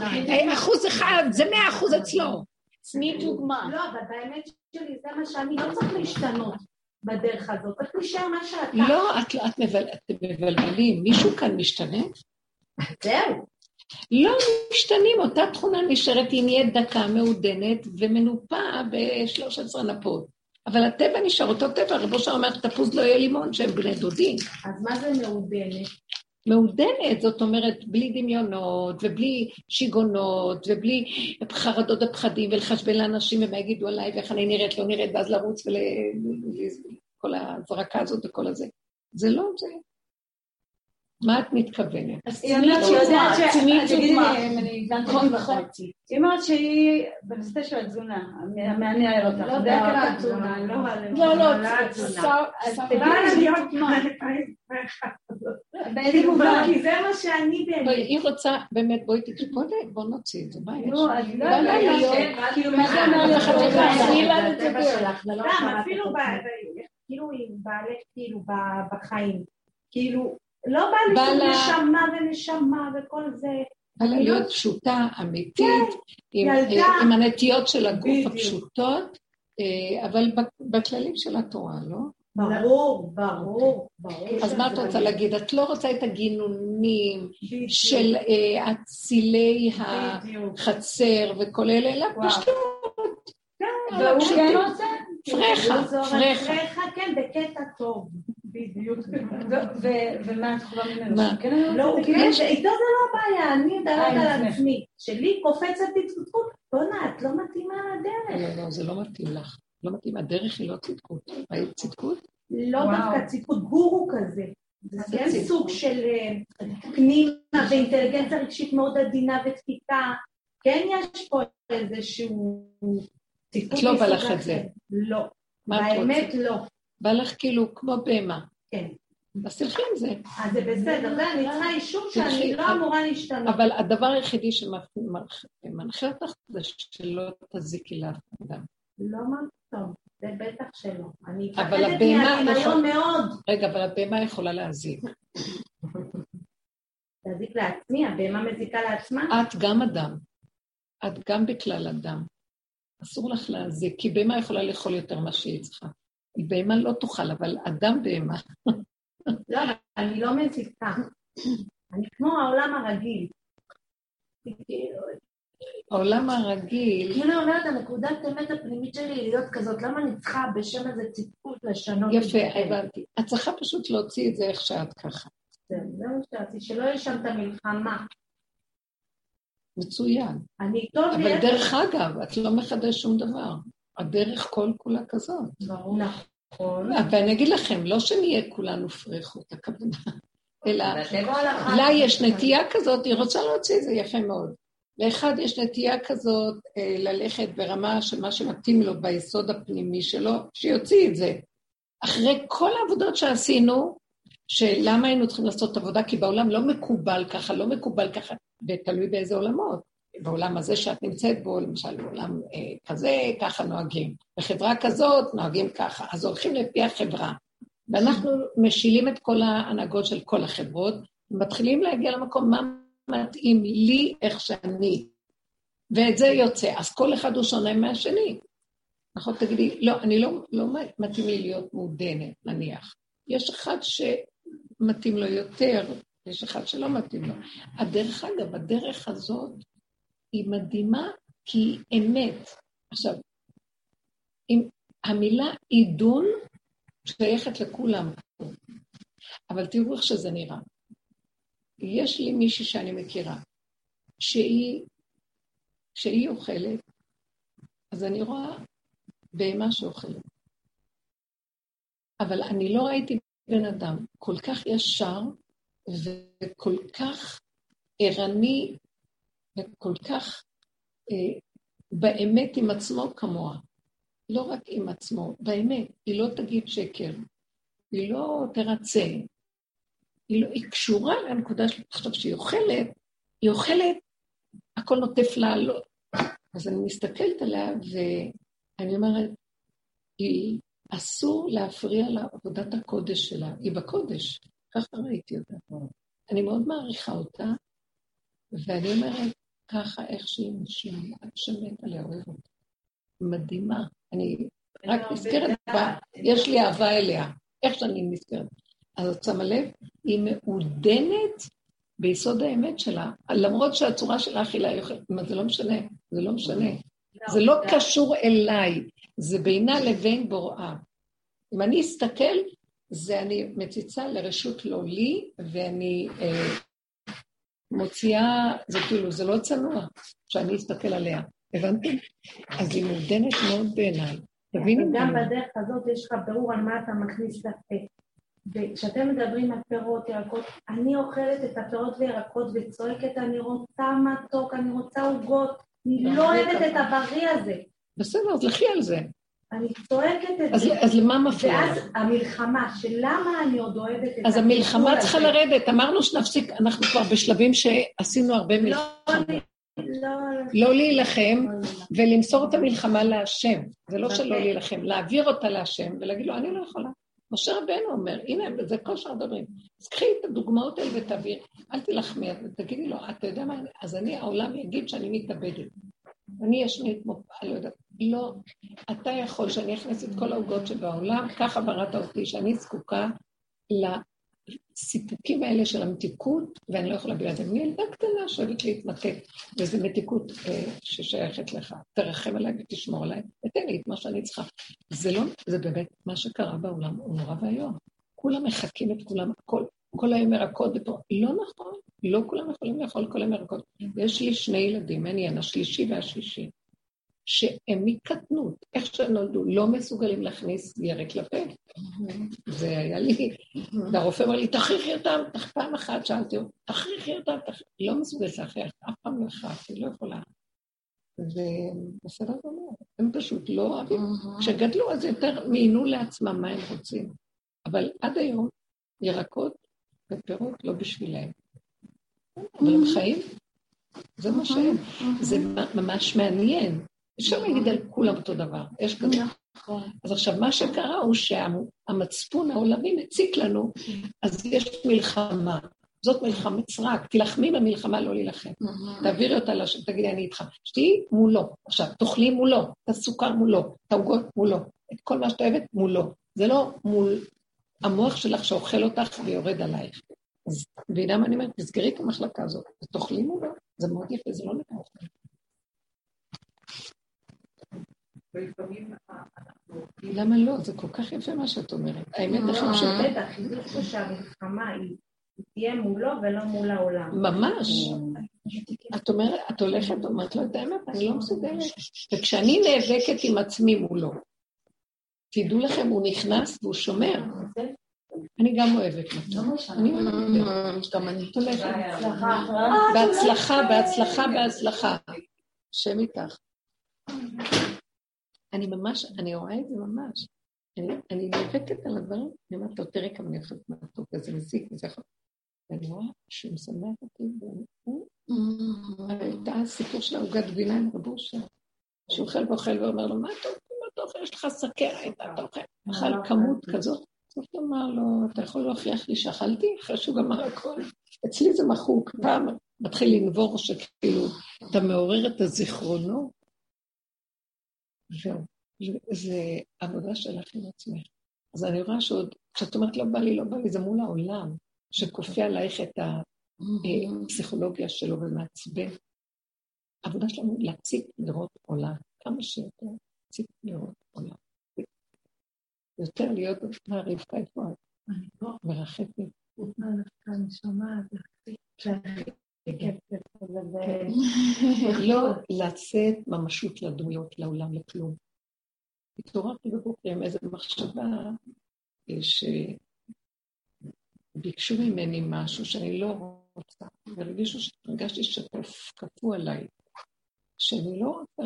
אחוז אחד, זה מאה אחוז אצלו. תני דוגמה. לא, אבל באמת שלי זה מה שאני לא צריך להשתנות בדרך הזאת, צריך להישאר מה שאתה. לא, אתם מבלבלים. מישהו כאן משתנה? זהו. לא משתנים, אותה תכונה נשארת אם נהיה דקה מעודנת ומנופה ב-13 נפות. אבל הטבע נשאר אותו טבע, רבו שם אומר, תפוז לא יהיה לימון, שהם בני דודים. אז מה זה מעודנת? מעודנת, זאת אומרת, בלי דמיונות, ובלי שיגעונות, ובלי חרדות ופחדים, ולחשבן לאנשים ומה יגידו עליי, ואיך אני נראית, לא נראית, ואז לרוץ וכל ההזרקה הזאת וכל הזה. זה לא זה. מה את מתכוונת? אז היא אומרת שהיא יודעת ש... תגידי לי אם אני הבנתי נכון וחצי. היא אומרת שהיא בנושא של התזונה, המעניין אותך. לא דווקא התזונה, לא, לא, אז תגידי לי מה. באיזה מובן? כי זה מה שאני באמת. היא רוצה, באמת, בואי תקפודי, בואו נוציא את זה, מה יש? נו, אז לא יודעת, כאילו מה זה אומר לך, תכנסי לה לדבר. גם, אפילו כאילו היא בעלת, כאילו, בחיים. כאילו, לא בא לי נשמה ונשמה וכל זה. בא לה להיות פשוטה, אמיתית, עם הנטיות של הגוף הפשוטות, אבל בכללים של התורה, לא? ברור, ברור, ברור. אז מה את רוצה להגיד? את לא רוצה את הגינונים של אצילי החצר וכל אלה, אלא פשוט. והוא כן רוצה? פרחה, פרחה. פרחה, כן, בקטע טוב. בדיוק. ומה את יכולה ממנו? לא, כן, איתו זה לא בעיה, אני מדברת על עצמי. שלי קופצת צדקות, בואנה, את לא מתאימה לדרך. לא, לא, זה לא מתאים לך. לא מתאים, הדרך היא לא צדקות. היית צדקות? לא דווקא צדקות, גורו כזה. זה כן סוג של פנימה ואינטליגנציה רגשית מאוד עדינה ותפיקה. כן יש פה איזשהו צדקות. את לא בא לך את זה. לא. באמת לא. בא לך כאילו כמו בהמה. כן. אז תלכי עם זה. אז זה בסדר, אני צריכה אישור שאני לא אמורה להשתנות. אבל הדבר היחידי שמנחה אותך זה שלא תזיקי לאף אדם. לא טוב, זה בטח שלא. אני מפחדת מהדמיון מאוד. רגע, אבל הבהמה יכולה להזיק. להזיק לעצמי, הבהמה מזיקה לעצמה? את גם אדם. את גם בכלל אדם. אסור לך להזיק, כי בהמה יכולה לאכול יותר ממה שהיא צריכה. בהמה לא תאכל, אבל אדם בהמה. לא, אני לא מזיקה. אני כמו העולם הרגיל. העולם הרגיל... כאילו אומרת, הנקודת האמת הפנימית שלי היא להיות כזאת, למה אני צריכה בשם איזה ציטוט לשנות? יפה, הבנתי. את צריכה פשוט להוציא את זה איך שאת ככה. זה מה שרציתי, שלא יהיה שם את המלחמה. מצוין. אני טוב. אבל דרך אגב, את לא מחדש שום דבר. הדרך כל כולה כזאת. ברור. נכון. ואני אגיד לכם, לא שנהיה כולנו פריחות, הכוונה, אלא לה יש נטייה כזאת, היא רוצה להוציא את זה יפה מאוד. לאחד יש נטייה כזאת אה, ללכת ברמה של מה שמתאים לו ביסוד הפנימי שלו, שיוציא את זה. אחרי כל העבודות שעשינו, שלמה היינו צריכים לעשות עבודה? כי בעולם לא מקובל ככה, לא מקובל ככה, ותלוי באיזה עולמות. בעולם הזה שאת נמצאת בו, למשל בעולם אה, כזה, ככה נוהגים. בחברה כזאת נוהגים ככה. אז הולכים לפי החברה. ואנחנו משילים את כל ההנהגות של כל החברות, ומתחילים להגיע למקום מה מתאים לי איך שאני. ואת זה יוצא. אז כל אחד הוא שונה מהשני. נכון? תגידי, לא, אני לא, לא מתאים לי להיות מעודנת, נניח. יש אחד שמתאים לו יותר, יש אחד שלא מתאים לו. הדרך אגב, הדרך הזאת היא מדהימה כי היא אמת. עכשיו, אם המילה עידון שייכת לכולם, אבל תראו איך שזה נראה. יש לי מישהי שאני מכירה, שהיא, שהיא אוכלת, אז אני רואה בהמה שאוכלת. אבל אני לא ראיתי בן אדם כל כך ישר וכל כך ערני וכל כך אה, באמת עם עצמו כמוה. לא רק עם עצמו, באמת, היא לא תגיד שקר, היא לא תרצה, היא, לא, היא קשורה לנקודה של... עכשיו, כשהיא אוכלת, היא אוכלת, הכל נוטף לה, לא... אז אני מסתכלת עליה ואני אומרת, היא אסור להפריע לעבודת הקודש שלה, היא בקודש, ככה ראיתי אותה. אני מאוד מעריכה אותה, ואני אומרת, ככה איך שהיא שמת עליה, אוהב אותה. מדהימה. אני רק נזכרת בה, יש לי אהבה אליה, איך שאני נזכרת. אז את שמה לב, היא מעודנת ביסוד האמת שלה, למרות שהצורה שלה אכילה היא אוכלת, זה לא משנה, זה לא משנה. זה לא קשור אליי, זה בינה לבין בוראה. אם אני אסתכל, זה אני מציצה לרשות לא לי, ואני אה, מוציאה, זה כאילו, זה לא צנוע שאני אסתכל עליה. הבנתם? אז היא מעודנת מאוד בעיניי. תביני. גם בדרך הזאת יש לך ברור על מה אתה מכניס לפה. וכשאתם מדברים על פירות, ירקות, אני אוכלת את הפירות וירקות וצועקת, אני רוצה מתוק, אני רוצה עוגות, אני לא אוהבת את הבריא הזה. בסדר, אז לכי על זה. אני צועקת את אז, זה. אז למה מפריע? ואז המלחמה, של למה אני עוד אוהבת את אז המלחמה צריכה לרדת. אמרנו שנפסיק, אנחנו כבר בשלבים שעשינו הרבה מלחמה. לא. לא, לא להילחם ולמסור את המלחמה להשם. זה לא שלא להילחם, להעביר אותה להשם ולהגיד לו, אני לא יכולה. משה רבנו אומר, הנה, זה כל שאר הדברים. אז קחי את הדוגמאות האלה ותעביר, אל תילחמי, תגידי לו, אתה יודע מה, אז אני, העולם יגיד שאני מתאבדת. אני אשמיע כמו, אני לא יודעת, לא, אתה יכול שאני אכנס את כל העוגות שבעולם, ככה בראת אותי, שאני זקוקה לסיפוקים האלה של המתיקות, ואני לא יכולה בלעד. אני ילדה קטנה שאוהבת להתמתק, וזו מתיקות אה, ששייכת לך. תרחם עליי ותשמור עליי, ותן לי את מה שאני צריכה. זה לא, זה באמת, מה שקרה בעולם הוא נורא ואיום. כולם מחקים את כולם, הכל, כל היום ירקות ופה. לא נכון, לא כולם יכולים לאכול כל היום ירקות. יש לי שני ילדים, מעניין, השלישי והשישי, שהם מקטנות, איך שהם נולדו, לא מסוגלים להכניס ירק לפה. זה היה לי, והרופא אמר לי, תכריחי אותם, פעם אחת שאלתי אותו, תכריחי אותם, לא מסוגלת להכריח, אף פעם לא הכרחתי, לא יכולה. ובסדר גמור, הם פשוט לא אוהבים. כשגדלו אז יותר מיינו לעצמם מה הם רוצים. אבל עד היום ירקות ופירות לא בשבילהם. אבל הם חיים, זה מה שהם. זה ממש מעניין. אפשר להגיד על כולם אותו דבר, יש כזה. נכון. אז עכשיו, מה שקרה הוא שהמצפון העולמי מציק לנו, אז יש מלחמה. זאת מלחמת סרק, תילחמי במלחמה, לא להילחם. תעבירי אותה לשם, תגידי, אני איתך. שתהיי מולו. עכשיו, תאכלי מולו, את הסוכר מולו, את העוגות מולו, את כל מה שאת אוהבת מולו. זה לא מול המוח שלך שאוכל אותך ויורד עלייך. אז מבינה מה אני אומרת? תסגרי את המחלקה הזאת ותאכלי מולו. זה מאוד יפה, זה לא נקרא אוכל. למה לא? זה כל כך יפה מה שאת אומרת. האמת הכי פשוטה. בטח, חיזוק פה שהמלחמה היא תהיה מולו ולא מול העולם. ממש. את אומרת, את הולכת ואומרת לו את האמת, אני לא מסוגלת. וכשאני נאבקת עם עצמי מולו, תדעו לכם, הוא נכנס והוא שומר. אני גם אוהבת אותו. אני אוהבת. גם אני הולכת. בהצלחה, בהצלחה, בהצלחה. השם איתך. אני ממש, אני רואה את זה ממש. אני נאבקת על הדברים, אני אומרת לו, תראה כמה אני אוכלת מתוק, וזה מזיק וזה יכול... ואני רואה שהוא משמח אותי, והוא... הייתה הסיפור של העוגת גבינה עם רב אושר, שהוא אוכל ואוכל ואומר לו, מה אתה אוכל? מה אתה אוכל? יש לך סכרת, אתה אוכל. אכל כמות כזאת. בסוף הוא אמר לו, אתה יכול להוכיח לי שאכלתי? אחרי שהוא גמר הכל. אצלי זה מחוק, פעם מתחיל לנבור שכאילו, אתה מעורר את הזיכרונות. זהו. זה עבודה שלך עם עצמך. אז אני רואה שעוד, כשאת אומרת לא בא לי, לא בא לי, זה מול העולם, שכופה עלייך את הפסיכולוגיה שלו ומעצבן. העבודה שלנו להציג לראות עולם, כמה שיותר להציג לראות עולם. יותר להיות מה רבקה איפה את? פה. מרחפת. שומעת, לא לצאת ממשות לדמויות, לעולם, לכלום. התעוררתי בבוקר עם איזו מחשבה שביקשו ממני משהו שאני לא רוצה, והרגישו שהרגשתי שכפו עליי, שאני לא רוצה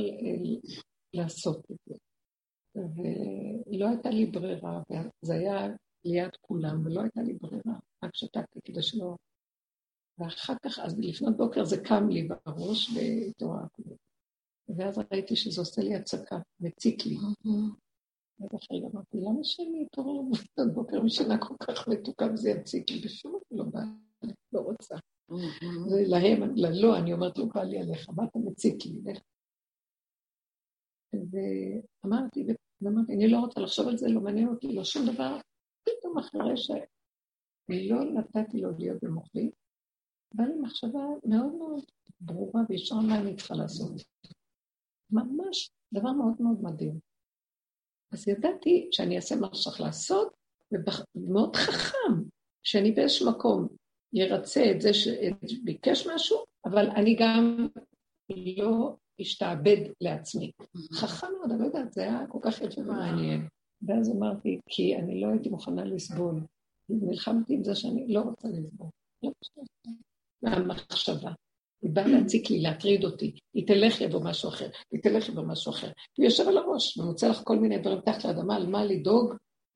לעשות את זה. ולא הייתה לי ברירה, וזה היה ליד כולם, ולא הייתה לי ברירה, רק שתקתי כדי שלא... ואחר כך, אז לפנות בוקר זה קם לי בראש והתעוררתי. ואז ראיתי שזה עושה לי הצקה, מציק לי. ואחרי אמרתי, למה שאני אתעורר לפנות בוקר משינה כל כך מתוקה וזה יציק לי? בשום אופן לא בא לי, לא רוצה. ולהם, ללא, אני אומרת, לא בא לי עליך, מה אתה מציק לי? ואמרתי, ואמרתי, אני לא רוצה לחשוב על זה, לא מעניין אותי, לא שום דבר. פתאום אחרי שלא נתתי לו להיות במוחי, באה לי מחשבה מאוד מאוד ברורה וישרה מה אני צריכה לעשות. ממש דבר מאוד מאוד מדהים. אז ידעתי שאני אעשה מה שצריך לעשות, ומאוד חכם, שאני באיזשהו מקום ירצה את זה שביקש משהו, אבל אני גם לא אשתעבד לעצמי. חכם מאוד, אני לא יודעת, זה היה כל כך יפה ומעניין. ואז אמרתי, כי אני לא הייתי מוכנה לסבול. נלחמתי עם זה שאני לא רוצה לסבול. מהמחשבה. היא באה להציק לי, להטריד אותי, היא תלך יבוא משהו אחר, היא תלך יבוא משהו אחר. היא יושב על הראש ומוצא לך כל מיני דברים תחת לאדמה, על מה לדאוג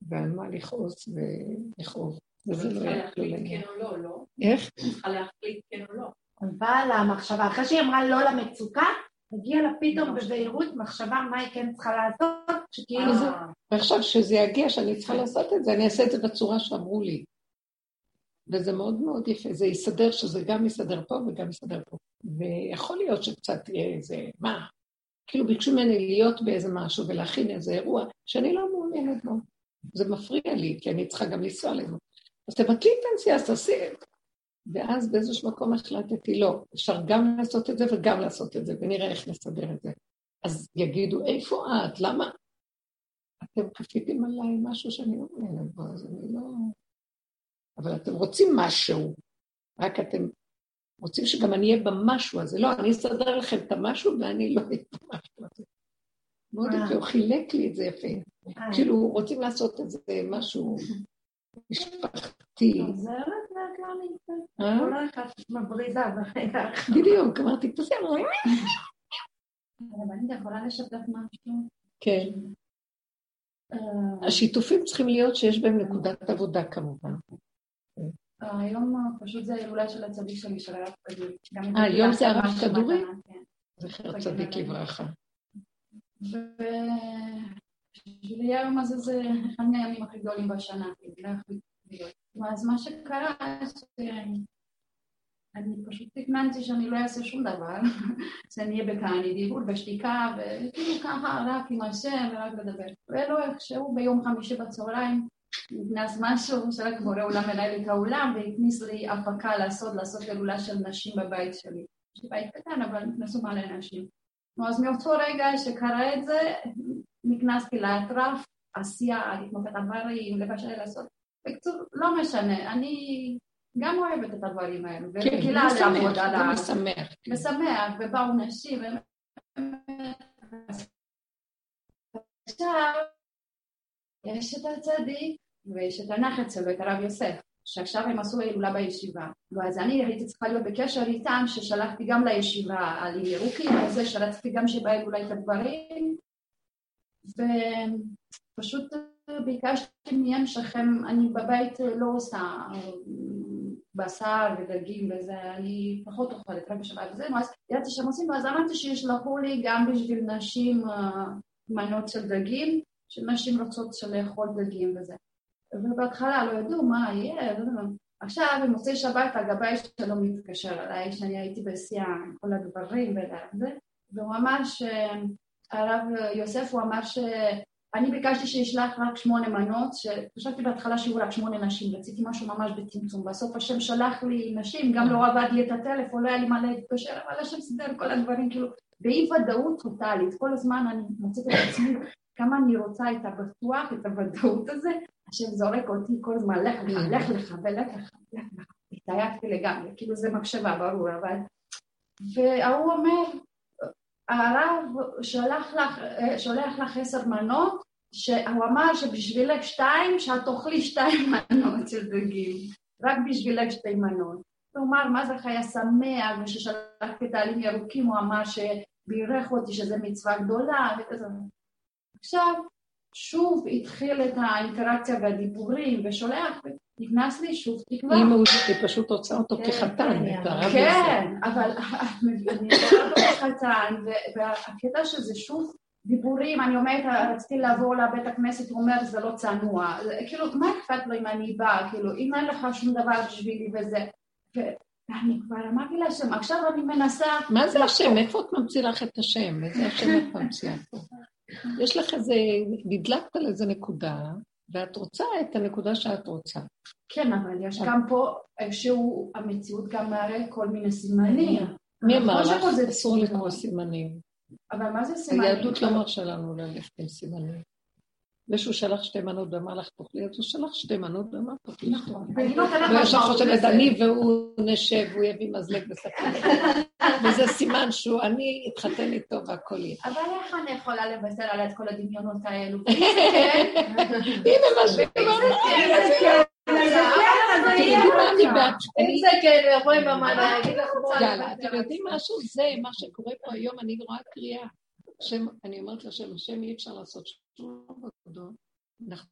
ועל מה לכעוס ולכאוב. וזה לא היה כלום לעניין. כן או לא, לא? איך? צריכה להחליט כן או לא. באה לה המחשבה, אחרי שהיא אמרה לא למצוקה, הגיעה לה פתאום בבהירות מחשבה מה היא כן צריכה לעשות, שכאילו זה... ועכשיו כשזה יגיע שאני צריכה לעשות את זה, אני אעשה את זה בצורה שאמרו לי. וזה מאוד מאוד יפה, זה יסדר שזה גם יסדר פה וגם יסדר פה. ויכול להיות שקצת יהיה איזה, מה? כאילו ביקשו ממני להיות באיזה משהו ולהכין איזה אירוע שאני לא מעוניינת בו. זה מפריע לי, כי אני צריכה גם לנסוע לזה. אז תבטלי את הנסיעה, אז תעשי את זה. ואז באיזשהו מקום החלטתי, לא, אפשר גם לעשות את זה וגם לעשות את זה, ונראה איך נסדר את זה. אז יגידו, איפה את? למה? אתם כפיתם עליי משהו שאני לא מעוניינת בו, אז אני לא... אבל אתם רוצים משהו, רק אתם רוצים שגם אני אהיה במשהו הזה. לא, אני אסדר לכם את המשהו ואני לא אהיה במשהו הזה. מאוד יפה, הוא חילק לי את זה יפה. כאילו, רוצים לעשות את זה משהו משפחתי. עוזרת והכללית. כל אחד מבריזה ברגע בדיוק, אמרתי, תעשי אבל אני יכולה לשתף משהו? כן. השיתופים צריכים להיות שיש בהם נקודת עבודה כמובן. היום פשוט זה ההילולה של הצדיק שלי, של הרב כדורי. אה, היום זה הרב כדורי? זכר צדיק לברכה. בשבילי היום הזה זה אחד מהימים הכי גדולים בשנה, אז מה שקרה, אני פשוט תכננתי שאני לא אעשה שום דבר, שאני אהיה בכאן, דיבור בשתיקה, וכאילו ככה רק עם השם ורק לדבר. ולא איכשהו ביום חמישי בצהריים נכנס משהו שרק בורא עולם מנהל את העולם והכניס לי הפקה לעשות, לעשות הילולה של נשים בבית שלי. יש לי בית קטן אבל נכנסו מלא נשים. אז מאותו רגע שקרה את זה, נכנסתי לאטרף, עשייה, לקנות את הדברים, לבשל לעשות. בקיצור, לא משנה, אני גם אוהבת את הדברים האלו, כן, על זה. משמח. כן. משמח, ובאו נשים, עכשיו, יש את הצדיק ויש את הנכד שלו, את הרב יוסף, שעכשיו הם עשו הילולה בישיבה. אז אני הייתי צריכה להיות בקשר איתם, ששלחתי גם לישיבה על ירוקים, וזה שרציתי גם שבהילולה את הדברים, ופשוט ביקשתי מהם שכם, אני בבית לא עושה אה, בשר ודגים וזה, אני פחות אוכלת רק בשבת וזהו, אז ידעתי שהם עושים, ואז אמרתי שישלחו לי גם בשביל נשים אה, מנות של דגים, שנשים רוצות לאכול דגים וזה. ובהתחלה לא ידעו מה יהיה. עכשיו במוצאי שבת הגבאי שלו מתקשר אליי, שאני הייתי בשיאה עם כל הדברים וזה, והוא אמר שהרב יוסף, הוא אמר שאני ביקשתי שישלח רק שמונה מנות, שחשבתי בהתחלה שיהיו רק שמונה נשים, רציתי משהו ממש בצמצום, בסוף השם שלח לי נשים, גם לא עבד לי את הטלפון, לא היה לי מה להתקשר, אבל השם סידר כל הדברים, כאילו, באי ודאות טוטאלית, כל הזמן אני מוצאת את עצמי כמה אני רוצה את הבטוח, את הוודאות הזה, השם זורק אותי כל הזמן, לך לך, לך לך ולך לך, לך לך. התעייפתי לגמרי, כאילו זה מחשבה, ברור, אבל... וההוא אומר, הרב שלח לך, שולח לך עשר מנות, שהוא אמר שבשבילך שתיים, שאת תאכלי שתיים מנות של דגים, רק בשבילך שתי מנות. הוא אמר, מה זה חיה שמח, וששלחתי את העלים ירוקים, הוא אמר שבירך אותי שזה מצווה גדולה, וכזה. עכשיו, שוב התחיל את האינטראקציה והדיבורים, ושולח, נכנס לי שוב תקווה. אם הוא פשוט רוצה אותו כחתן, את הרב כן, אבל אני רואה אותו כחתן, והקטע שזה שוב דיבורים, אני אומרת, רציתי לעבור לבית הכנסת, הוא אומר, זה לא צנוע. כאילו, מה אכפת לו אם אני באה? כאילו, אם אין לך שום דבר בשבילי וזה... ואני כבר אמרתי להשם, עכשיו אני מנסה... מה זה השם? איפה את ממציאה לך את השם? איזה השם את ממציאה פה? יש לך איזה, נדלקת על איזה נקודה, ואת רוצה את הנקודה שאת רוצה. כן, אבל יש גם פה איזשהו, המציאות גם מראה כל מיני סימנים. מי אמר לך? אסור לקרוא סימנים. אבל מה זה סימנים? היהדות לא מרשה לנו ללכת עם סימנים. מישהו שלח שתי מנות ואמר לך תאכלי, אז הוא שלח שתי מנות ואמר תאכלי. ויש לך חושבת, אני והוא נשב, הוא יביא מזלג וסכין. וזה סימן שהוא, אני אתחתן איתו והכל יהיה. אבל איך אני יכולה לבשר עליה את כל הדמיונות האלו? הנה מה שאמרת. אם זה כן, יבוא עם המן, יגיד לך יאללה, אתם יודעים משהו? זה מה שקורה פה היום, אני רואה קריאה. אני אומרת לשם, השם אי אפשר לעשות שום עבודות, אנחנו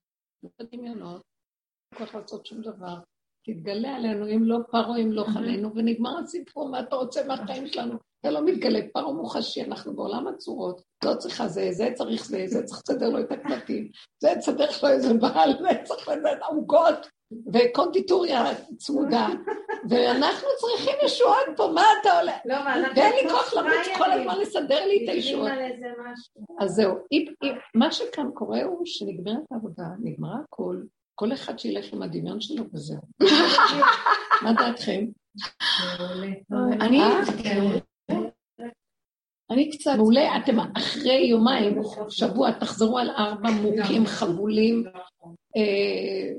בדמיונות, לא יכול לעשות שום דבר. תתגלה עלינו, אם לא פרו, אם לא חננו, ונגמר הסיפור, מה אתה רוצה מהחיים שלנו? אתה לא מתגלה, פרו מוחשי, אנחנו בעולם הצורות, לא צריכה זה, זה צריך זה, זה צריך לסדר לו את הקלטים, זה צריך לו איזה בעל, זה צריך לתת עוגות, וקונדיטוריה צמודה, ואנחנו צריכים ישועות פה, מה אתה עולה? לא, ואין לי כוח לרוץ כל הזמן לסדר לי את הישועות. אז זהו, מה שכאן קורה הוא שנגמרת העבודה, נגמרה הכל, כל אחד שילך עם הדמיון שלו וזהו. מה דעתכם? אני... אני קצת... מעולה, אתם אחרי יומיים, שבוע, תחזרו על ארבע מוכים חבולים,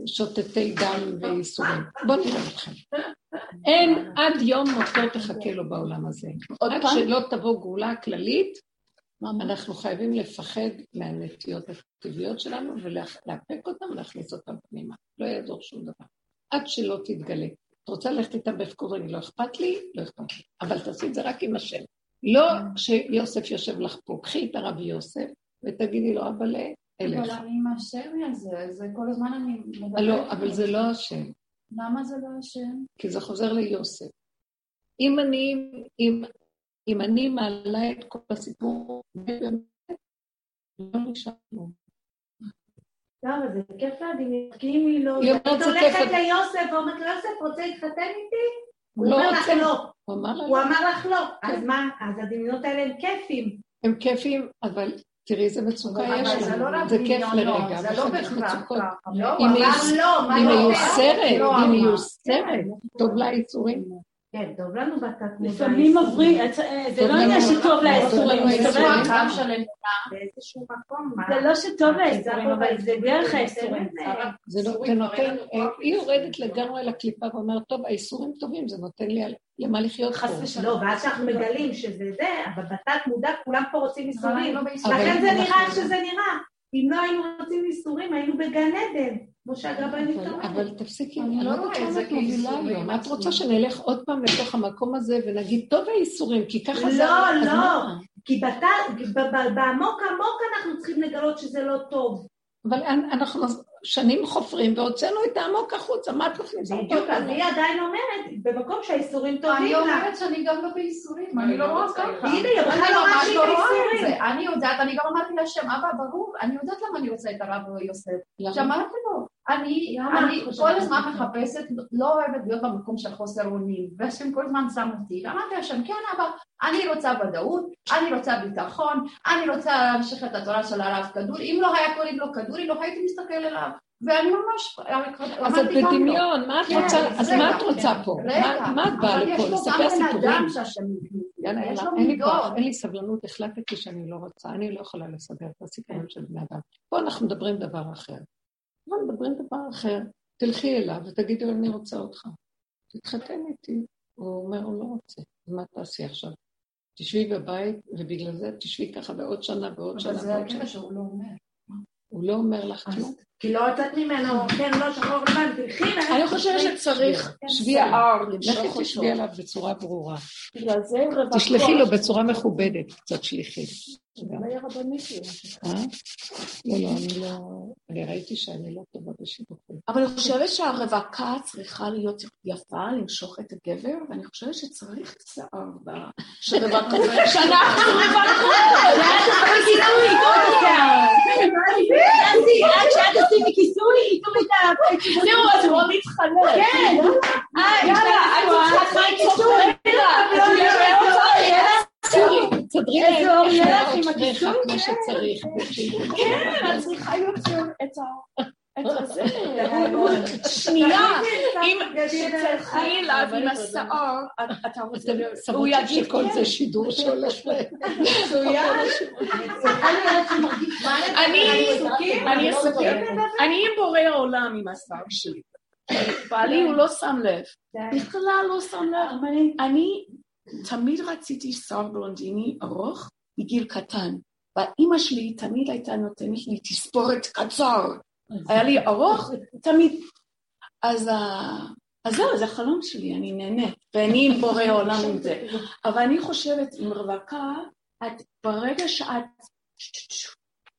שוטטי דם וייסורים. בואו נראה אתכם. אין עד יום מותו תחכה לו בעולם הזה. עד שלא תבוא גאולה כללית, אנחנו חייבים לפחד מהנטיות הטבעיות שלנו ולאפק אותם ולהכניס אותם פנימה. לא יעזור שום דבר. עד שלא תתגלה. את רוצה ללכת איתם בפקורים, לא אכפת לי? לא אכפת לי. אבל תעשי את זה רק עם השם. לא שיוסף יושב לך פה, קחי את הרב יוסף ותגידי לו, אבל אלך. אבל אני עם השם הזה, זה כל הזמן אני מדברת. לא, אבל זה לא השם. למה זה לא השם? כי זה חוזר ליוסף. אם אני, אם, אם אני מעלה את כל הסיפור, באמת, לא נשארנו. למה זה כיף להדמיין, כי אם היא לא... היא הולכת ליוסף ואומרת לו, יוסף רוצה להתחתן איתי? הוא אומר לך לא. הוא אמר לך לא. אז מה? אז הדמיונות האלה הם כיפים. הם כיפים, אבל תראי איזה מצוקה יש לנו. זה כיף לרגע, זה לא בהכרח אם היא מיוסרת, היא מיוסרת, טוב לה יצורים. כן, טוב לנו בתת מודע. לפעמים עוברים, זה לא עניין שטוב לה מה? זה לא שטוב האיסורים, אבל זה דרך האיסורים. זה לא- זה נותן, אה, היא יורדת לגמרי לקליפה ואומרת, טוב, האיסורים טובים, זה נותן לי על- למה לחיות פה. חס ושלום. לא, ואז כשאנחנו מגלים שזה זה, אבל בתת מודע כולם פה רוצים איסורים. לא. לכן זה אבל נראה איך שזה נראה. אם לא היינו רוצים איסורים, היינו בגן עדן, אבל- תפסיקי, אני לא לא רואה יודעת את למה זה את מובילה כאיסורים. את. רוצה שנלך עוד פעם לתוך המקום הזה ונגיד, טוב האיסורים, כי ככה זה... לא, לא. כי בעמוק עמוק אנחנו צריכים לגלות שזה לא טוב. אבל אנ- אנחנו שנים חופרים והוצאנו את העמוק החוצה, מה את מכניסה? בדיוק, אז היא עדיין אומרת, במקום שהאיסורים טובים אני לה. אומרת שאני גם לא באיסורים, אני לא רואה ככה. הנה, היא בכלל אני לא ממש לא רואה את באיסורים. זה. אני יודעת, אני גם אמרתי להשם, אבא, ברור, אני יודעת למה אני רוצה את הרב יוסף. למה? אני אני כל הזמן? מחפשת, לא אוהבת להיות במקום של חוסר אונים, והשם כל הזמן שם אותי. ואמרתי להשם, כן אבא, אני רוצה ודאות, אני רוצה ביטחון, אני רוצה להמשיך את התורה של הרב כדור, אם לא היה קוראים לו כדורי, לא הייתי מסתכל אליו. ואני ממש, אז את לו. בדמיון, מה את כן, רוצה, אז מה את רוצה כן. פה? מה- את באה לפה? לספר סיפורים? יאללה, יאללה, אין לי כוח. אין לי סבלנות, החלטתי שאני לא רוצה, אני לא יכולה לסדר את הסיפורים של בני אדם. פה אנחנו מדברים דבר אחר. פה מדברים דבר אחר. תלכי אליו ותגידי לו, אני רוצה אותך. תתחתן איתי. הוא אומר, הוא לא רוצה. מה תעשי עכשיו? תשבי בבית, ובגלל זה תשבי ככה בעוד שנה, בעוד שנה, אבל זה בעוד שנה. הקטע שהוא לא אומר. הוא לא אומר לך כלום. כי לא יצאת ממנו, כן, לא, שחור לבן, תלכי. אני חושבת שצריך שבי עליו. שיער לכי למשוך אותו. תשבי עליו בצורה ברורה. תשלחי לו בצורה מכובדת, קצת שליחי. היא. אה? לא, לא, אני לא... אני ראיתי שאני לא טובה בשידוכים. אבל אני חושבת שהרווקה צריכה להיות יפה, למשוך את הגבר, ואני חושבת שצריך שיער ב... שרווקות. שאנחנו רווקות! עושים כיסוי, ייתנו את ה... תראו, אז בואו נתחלק. כן. אה, יאללה, את צריכה כיסוי. איזה להם איך לך? כמו שצריך. כן, את צריכה יותר את ה... הזה. שנייה, אם כשתלכי אליו עם את- אתה רוצה... שמות הוא יגיד שכל כן. זה שידור שהולך ל... אני, אני אספר, אני עם בורא העולם עם השיער שלי. בעלי הוא לא שם לב, בכלל לא שם לב. אני תמיד רציתי שיער בלונדיני ארוך מגיל קטן, והאימא שלי תמיד הייתה נותנת לי תספורת קצר. היה לי ארוך, תמיד. אז, אז זהו, זה החלום שלי, אני נהנית, ואני עם בורא העולם עם זה. אבל אני חושבת, עם רווקה, את ברגע שאת...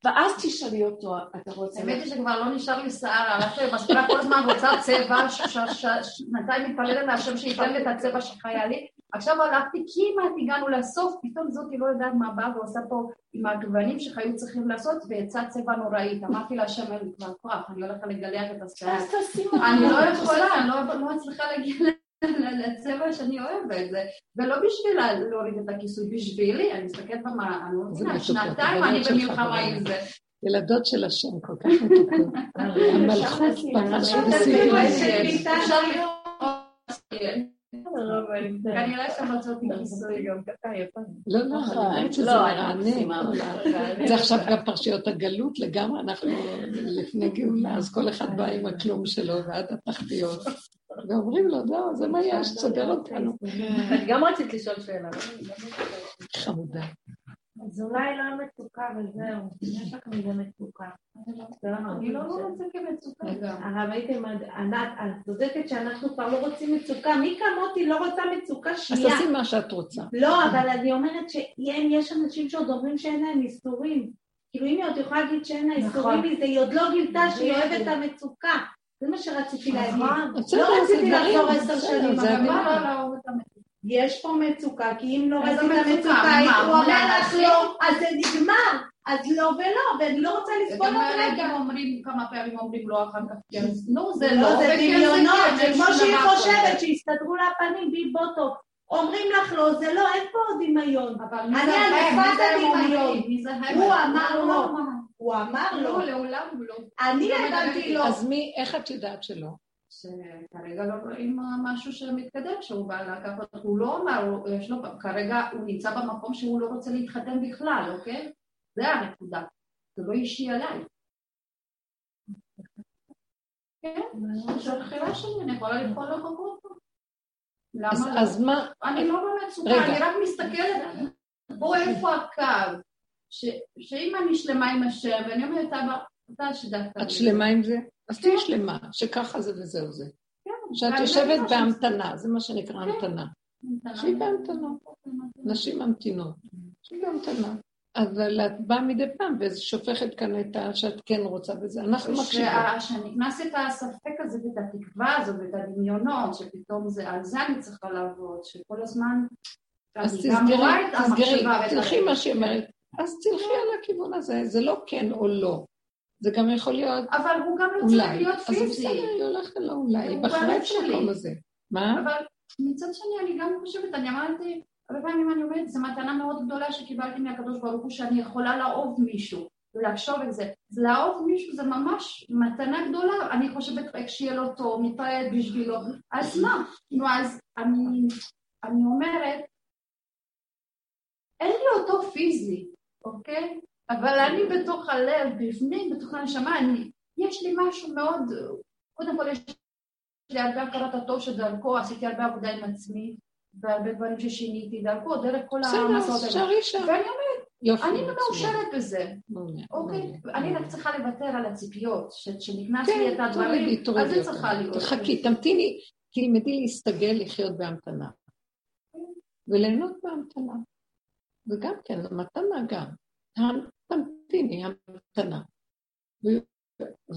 ואז תשאלי אותו, אתה רוצה... האמת היא שכבר לא נשאר לי שיער, הלכתי למזכירה כל הזמן רוצה צבע, שנתיים מתפללת להשם שייתן לי את הצבע שחיה לי. עכשיו הלכתי, כמעט הגענו לסוף, פתאום זאתי לא יודעת מה באה ועושה פה עם הגוונים שהיו צריכים לעשות, ויצא צבע נוראית. אמרתי להשם, אין לי כבר כוח, אני הולכת לגלח את השיער. אני לא יכולה, אני לא- לא מצליחה להגיע לצבע שאני אוהבת, זה, ולא בשביל לה- להוריד את הכיסוי, בשבילי, אני מסתכלת במראה, אני לא מבינה, שנתיים אני במלחמה. עם זה. ילדות של השם כל כך מתוקות. המלכות ממש בסיבוב. אפשר לראות, כנראה שהן רוצות עם כיסוי גם ככה יפה. לא, לא, שזה מרענן. כל ה- זה עכשיו גם פרשיות הגלות לגמרי, אנחנו לפני גאולה, אז כל אחד בא עם הכלום שלו ועד התחתיות. ואומרים לו, לא, זה מה יש, תסדר אותנו. גם רצית לשאול שאלה. חמודה. אז אולי לא מצוקה וזהו, יש לך מזה מצוקה. אני לא רואה את זה כמצוקה גם. הרב הייתם, ענת, את צודקת שאנחנו כבר לא רוצים מצוקה, מי כמותי לא רוצה מצוקה אז שנייה. תעשי מה שאת רוצה. לא, אבל אני אומרת שיש אנשים שעוד אומרים שאין להם איסורים. כאילו אם היא עוד יכולה להגיד שאין לה איסורים מזה, היא עוד לא גילתה שהיא אוהבת את המצוקה. זה מה שרציתי להגיד. בסדר, לא רציתי לחזור עשר שנים, לא את המצוקה? יש פה מצוקה, כי אם לא רצית מצוקה? מצוקה, מה, הוא אומר לך? לא, אז זה נגמר. אז לא ולא, ואני לא רוצה לסבול הילדים רגע. אומרים כמה פעמים אומרים לא אחר כך כן, נו זה לא, לא, זה דמיונות, כן, זה אין כמו שהיא חושבת. שהסתדרו לה הפנים בי בוטו. אומרים לך לא, זה לא, אין פה דמיון. אבל מי אני זה הם? אלופת מי זה הם הדמיון. זה הם? הוא אמר הוא לא. הוא אמר לא, לא. לעולם לא. אני לא הבנתי לא. אז מי, איך את יודעת שלא? שכרגע לא רואים משהו שמתקדם שהוא בא לקחת, הוא לא אמר, יש לו, כרגע הוא נמצא במקום שהוא לא רוצה להתחתן בכלל, אוקיי? זה הנקודה, זה לא אישי עליי. כן, זו הבחירה שלי, אני יכולה לבחור לחכות פה. למה? אז מה? אני לא במצוקה, אני רק מסתכלת, פה איפה הקו, שאם אני שלמה עם השם, ואני אומרת, אבא, אתה שדווקא... את שלמה עם זה? אז תהיי שלמה, שככה זה וזהו זה. כן, שאת יושבת בהמתנה, זה מה שנקרא כן. המתנה. שהיא בהמתנה. נשים ממתינות. שהיא בהמתנה. אבל את באה מדי פעם ושופכת כאן את ה... שאת כן רוצה בזה. אנחנו מקשיבות. כשנכנס את הספק הזה ואת התקווה הזו ואת הדמיונות, שפתאום זה, על זה אני צריכה לעבוד, שכל הזמן... אז תסגרי, תסגרי, תלכי מה שהיא אומרת. אז תלכי על הכיוון הזה, זה לא כן או לא. זה גם יכול להיות אבל הוא גם לא צריך להיות פיזי. אז בסדר, היא הולכת על אולי, היא בחרה את המקום הזה. מה? אבל מצד שני, אני גם חושבת, אני אמרתי, הרבה פעמים אני אומרת, זו מתנה מאוד גדולה שקיבלתי מהקדוש ברוך הוא, שאני יכולה לאהוב מישהו, ולחשוב את זה. לאהוב מישהו זה ממש מתנה גדולה, אני חושבת איך שיהיה לו טוב, מתפעלת בשבילו, אז מה? נו, אז אני, אני אומרת, אין לי אותו פיזי, אוקיי? אבל אני בתוך הלב, בפנים, בתוך הנשמה, אני, יש לי משהו מאוד, קודם כל יש לי הרבה הכרת הטוב שדרכו, עשיתי הרבה עבודה עם עצמי, והרבה דברים ששיניתי דרכו, דרך כל המסעות האלה. ואני אומרת, אני מאושרת בזה, אוקיי? אני רק צריכה לוותר על הציפיות, שנכנס לי את הדברים, אז זה צריכה להיות. חכי, תמתיני, תלמדי להסתגל לחיות בהמתנה. וליהנות בהמתנה. וגם כן, מתנה גם. תמתיני, המתנה.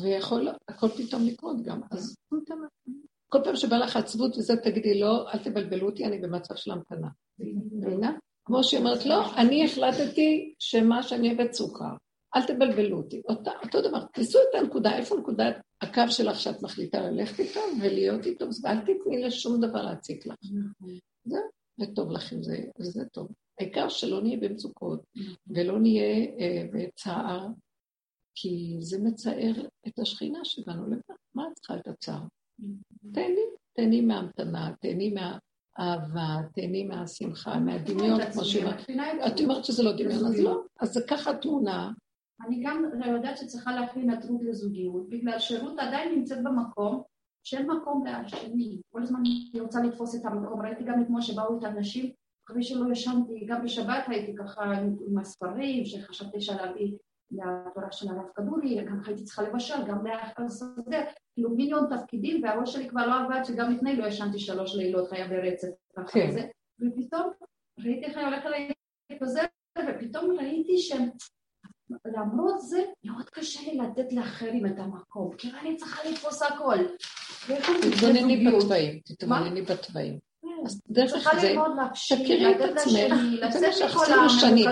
ויכול הכל פתאום לקרות גם, אז המתנה. כל פעם שבא לך עצבות וזה, תגידי, לא, אל תבלבלו אותי, אני במצב של המתנה. מבינה? כמו שהיא אומרת, לא, אני החלטתי שמה שאני אביא סוכר. אל תבלבלו אותי. אותה, אותו דבר, תעשו את הנקודה, איפה נקודת הקו שלך שאת מחליטה ללכת איתו ולהיות איתו, ואל תתני לשום דבר להציק לך. זהו, וטוב לך עם זה, וזה טוב. העיקר שלא נהיה במצוקות ולא נהיה אה, בצער, כי זה מצער את השכינה שבאנו לבד. מה את צריכה את הצער? תהני, תהני מההמתנה, תהני מהאהבה, תהני מהשמחה, מהדמיון, כמו שהיא אומרת. את אומרת שזה לא דמיון, אז לא. אז זה ככה תמונה. אני גם יודעת שצריכה להכין התרות לזוגיות, בגלל שרות עדיין נמצאת במקום שאין מקום לשני. כל הזמן היא רוצה לתפוס את המקום. ראיתי גם אתמול שבאו את הנשים אחרי שלא ישנתי, גם בשבת הייתי ככה עם הספרים, שחשבתי שלהביא לתורה של הרב כדורי, גם הייתי צריכה לבשל, גם להסדר, כאילו מיליון תפקידים, והראש שלי כבר לא עבד, שגם לפני לא ישנתי שלוש לילות, היה ברצף ככה כן. וזה, ופתאום ראיתי איך אני הולכת להתפזר, ופתאום ראיתי שלמרות זה, מאוד קשה לי לתת לאחרים את המקום, כי אני צריכה לתפוס הכל. תתבונני בתוואים, תתבונני בתוואים. אז דרך זה, תכירי את עצמך, זה מה שעשינו שנים.